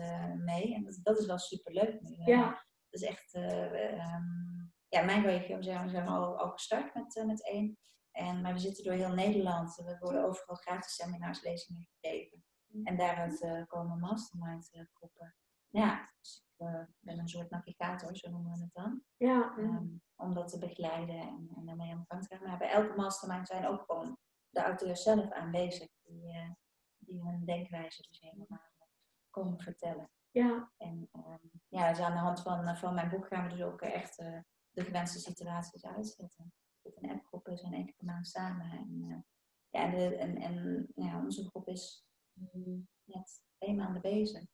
mee. En dat, dat is wel super leuk nu. Ja. Dat is echt, um, ja, mijn regio zijn we, zijn we al, al gestart met, met één. En, maar we zitten door heel Nederland. We worden overal gratis seminars, lezingen gegeven. Mm. En daaruit uh, komen mastermind uh, groepen. Ja, dus ik ben een soort navigator, zo noemen we het dan. Ja. Um, om dat te begeleiden en, en daarmee aan de gang te gaan. Maar bij elke mastermind zijn ook gewoon de auteurs zelf aanwezig. Die, die hun denkwijze dus helemaal komen vertellen. Ja. En um, ja, dus aan de hand van, van mijn boek gaan we dus ook echt de gewenste situaties uitzetten. Dat een appgroep is en één keer maand samen. En, uh, ja, de, en, en ja, onze groep is net twee maanden bezig.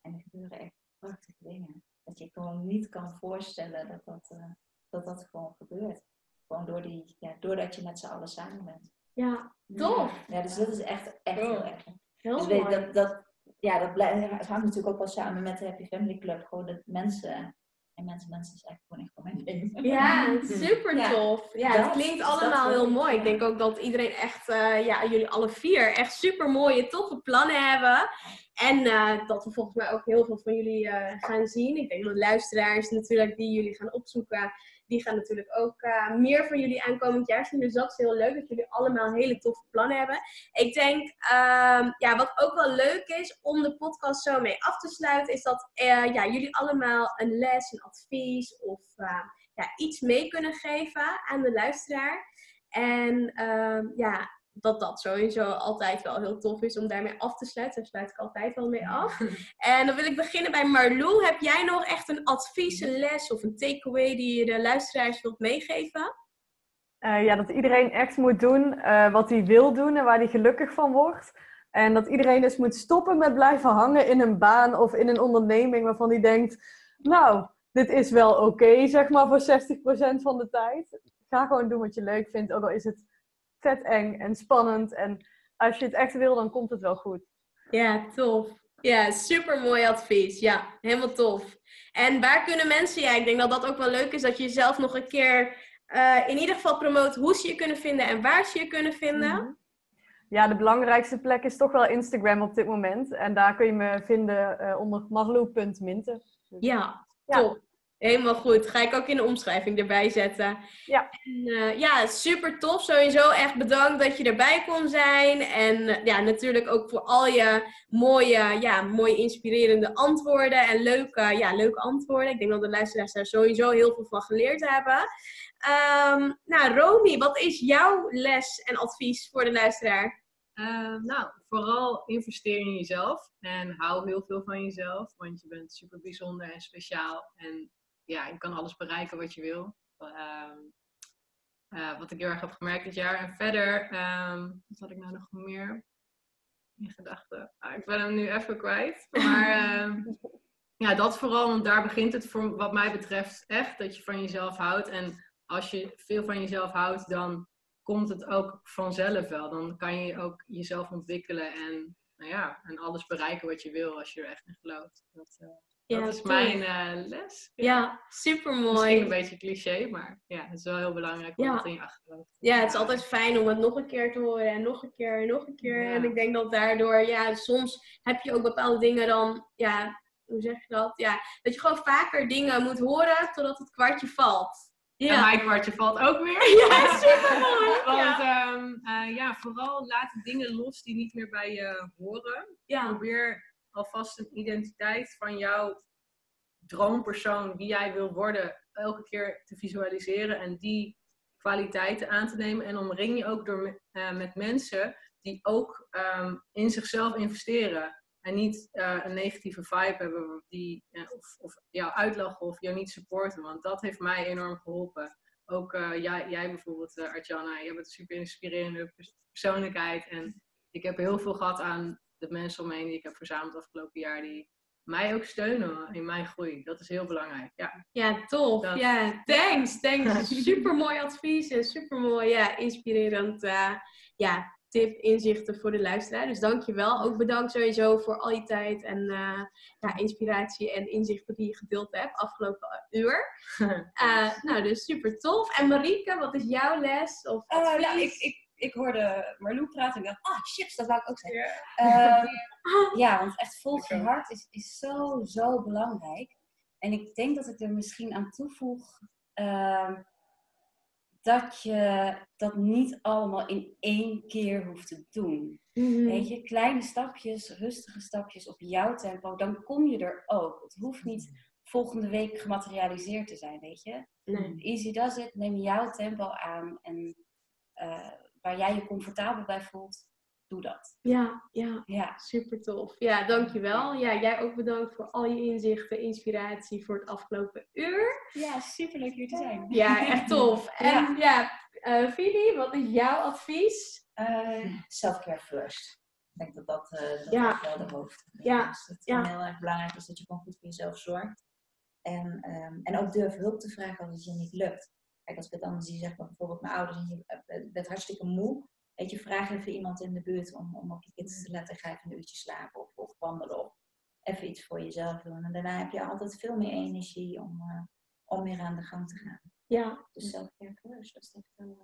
En er gebeuren echt prachtige dingen. Dat je gewoon niet kan voorstellen dat dat, uh, dat, dat gewoon gebeurt. Gewoon door die, ja, doordat je met z'n allen samen bent. Ja, tof! Ja, dus dat is echt, echt heel erg. Heel dus mooi. Dat, dat, ja, dat blijft, het hangt natuurlijk ook wel samen met de Happy Family Club. Gewoon dat mensen en mensen, mensen is eigenlijk gewoon echt voor mijn ding. Ja, super tof. Ja, het klinkt allemaal heel mooi. Ik denk ook dat iedereen echt, uh, ja, jullie alle vier echt super mooie, toffe plannen hebben. En uh, dat we volgens mij ook heel veel van jullie uh, gaan zien. Ik denk dat luisteraars natuurlijk die jullie gaan opzoeken, die gaan natuurlijk ook uh, meer van jullie aankomend jaar zien. Dus dat is heel leuk dat jullie allemaal hele toffe plannen hebben. Ik denk, uh, ja, wat ook wel leuk is om de podcast zo mee af te sluiten, is dat uh, ja, jullie allemaal een les, een advies of uh, ja, iets mee kunnen geven aan de luisteraar. En ehm, ja, dat dat sowieso altijd wel heel tof is om daarmee af te sluiten. Daar sluit ik altijd wel mee af. En dan wil ik beginnen bij Marlou. Heb jij nog echt een advies, een les of een takeaway die je de luisteraars wilt meegeven? Uh, ja, dat iedereen echt moet doen uh, wat hij wil doen en waar hij gelukkig van wordt. En dat iedereen dus moet stoppen met blijven hangen in een baan of in een onderneming waarvan hij denkt, nou, dit is wel oké, okay, zeg maar, voor 60% van de tijd. Ga gewoon doen wat je leuk vindt, ook al is het vet eng en spannend. En als je het echt wil, dan komt het wel goed. Ja, tof. Ja, super mooi advies. Ja, helemaal tof. En waar kunnen mensen, ja, ik denk dat dat ook wel leuk is, dat je jezelf nog een keer uh, in ieder geval promoot hoe ze je kunnen vinden en waar ze je kunnen vinden. Mm -hmm. Ja, de belangrijkste plek is toch wel Instagram op dit moment. En daar kun je me vinden uh, onder marlo.minten. Dus, ja, ja, top. Helemaal goed. Ga ik ook in de omschrijving erbij zetten. Ja. En, uh, ja, super tof. Sowieso echt bedankt dat je erbij kon zijn. En uh, ja, natuurlijk ook voor al je mooie, ja, mooie inspirerende antwoorden. En leuke, ja, leuke antwoorden. Ik denk dat de luisteraars daar sowieso heel veel van geleerd hebben. Um, nou, Romy, wat is jouw les en advies voor de luisteraar? Uh, nou, vooral investeer in jezelf. En hou heel veel van jezelf. Want je bent super bijzonder en speciaal. En ja, je kan alles bereiken wat je wil. Uh, uh, wat ik heel erg heb gemerkt dit jaar. En verder, um, wat had ik nou nog meer in gedachten? Ah, ik ben hem nu even kwijt. Maar uh, ja, dat vooral, want daar begint het voor wat mij betreft echt. Dat je van jezelf houdt. En als je veel van jezelf houdt, dan komt het ook vanzelf wel. Dan kan je ook jezelf ontwikkelen en, nou ja, en alles bereiken wat je wil als je er echt in gelooft. Dat, uh, ja, dat is mijn uh, les. Ja, ja super mooi. Misschien een beetje cliché, maar ja, het is wel heel belangrijk om ja. dat in je achterhoofd Ja, het is altijd fijn om het nog een keer te horen en nog een keer en nog een keer. Ja. En ik denk dat daardoor, ja, soms heb je ook bepaalde dingen dan, ja, hoe zeg je dat? Ja, dat je gewoon vaker dingen moet horen totdat het kwartje valt. Ja. En mijn kwartje valt ook weer. Ja, super mooi. Want ja. Um, uh, ja, vooral laat dingen los die niet meer bij je horen. Ja. Probeer alvast een identiteit van jouw droompersoon, wie jij wil worden, elke keer te visualiseren en die kwaliteiten aan te nemen. En omring je ook door, uh, met mensen die ook um, in zichzelf investeren. En niet uh, een negatieve vibe hebben die, uh, of, of jou uitlachen of jou niet supporten. Want dat heeft mij enorm geholpen. ook jij, jij bijvoorbeeld, Artjana, je hebt een super inspirerende persoonlijkheid. En ik heb heel veel gehad aan de mensen om me heen die ik heb verzameld afgelopen jaar. Die mij ook steunen in mijn groei. Dat is heel belangrijk. Ja, ja tof. Ja, thanks. Thanks. super mooi advies en super mooi, ja, inspirerend uh, ja, tip, inzichten voor de luisteraar. Dus dank je wel. Ook bedankt sowieso voor al je tijd en uh, ja, inspiratie en inzichten die je gedeeld hebt afgelopen uur. Uh, nou, dus super tof. En Marieke, wat is jouw les? Of uh, nou, ik, ik, ik hoorde Marlou praten en ik dacht, ah, chips, dat wou ik ook zeggen. Yeah. ja, want echt volg je hart is, is zo, zo belangrijk. En ik denk dat ik er misschien aan toevoeg ehm, dat je dat niet allemaal in één keer hoeft te doen. Mhm. Weet je, kleine stapjes, rustige stapjes op jouw tempo, dan kom je er ook. Het hoeft niet volgende week gematerialiseerd te zijn, weet je. Easy does it, neem jouw tempo aan en uh, waar jij je comfortabel bij voelt, doe dat. Ja, ja, ja. super tof. Ja, dankjewel. Ja, jij ook bedankt voor al je inzichten, inspiratie voor het afgelopen uur. Ja, super leuk hier te zijn. Ja, echt tof. En ja, ja uh, wat is jouw advies? Uh, Self-care first. Ik denk dat dat, uh, dat ja. wel de hoofd ja. is. Het ja. heel erg belangrijk is dat je gewoon goed voor jezelf zorgt. En, um, en ook durf hulp te vragen als het je niet lukt. Kijk, als ik het dan zie, zeg maar bijvoorbeeld mijn ouders en je bent hartstikke moe. Weet je, vraag even iemand in de buurt om, om op je kind te laten gaan een uurtje slapen of, of wandelen of even iets voor jezelf doen. En daarna heb je altijd veel meer energie om, uh, om weer aan de gang te gaan. Ja. Dus self-care first, dat is echt uh,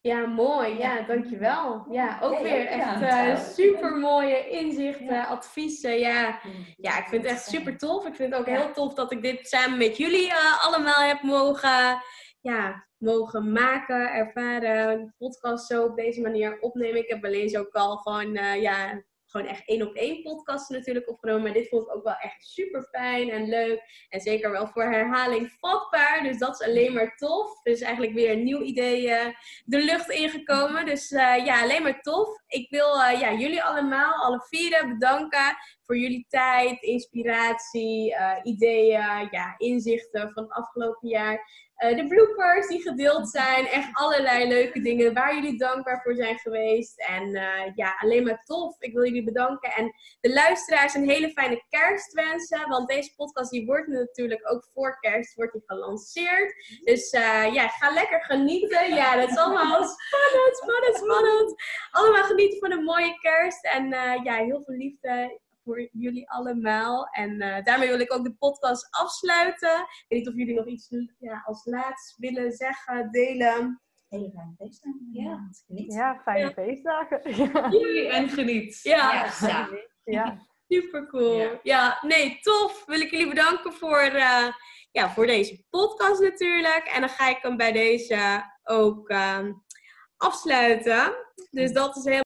ja, mooi. Ja, dankjewel. Ja, ook weer echt uh, super mooie inzichten, adviezen. Ja. ja, ik vind het echt super tof. Ik vind het ook heel tof dat ik dit samen met jullie allemaal heb mogen ja, mogen maken, ervaren, podcast zo op deze manier opnemen. Ik heb alleen ook al gewoon, ja, gewoon echt één op één podcast natuurlijk opgenomen. Maar dit vond ik ook wel echt super fijn en leuk. En zeker wel voor herhaling vatbaar. Dus dat is alleen maar tof. Dus eigenlijk weer een nieuw idee uh, de lucht ingekomen. Dus uh, ja, alleen maar tof. Ik wil ja, jullie allemaal, alle vieren, bedanken voor jullie tijd, inspiratie, ideeën, ja, inzichten van het afgelopen jaar. Uh, de bloopers die gedeeld zijn. Echt allerlei leuke dingen waar jullie dankbaar voor zijn geweest. En uh, ja, alleen maar tof. Ik wil jullie bedanken. En de luisteraars een hele fijne kerst wensen. Want deze podcast die wordt natuurlijk ook voor kerst wordt die gelanceerd. Dus uh, ja, ga lekker genieten. Ja, dat is allemaal spannend, spannend, spannend. Allemaal genieten van een mooie kerst. En ja, heel veel liefde voor jullie allemaal. En uh, daarmee wil ik ook de podcast afsluiten. Ik weet niet of jullie nog iets ja, als laatst willen zeggen, delen. Hele fijne feestdagen. Ja, geniet. Ja, fijne feestdagen. Jullie en geniet. Ja, ja. ja. super cool. Ja. nee, tof. Wil ik jullie bedanken voor, uh, ja, voor deze podcast natuurlijk. En dan ga ik hem bij deze ook uh, afsluiten. Dus dat is helemaal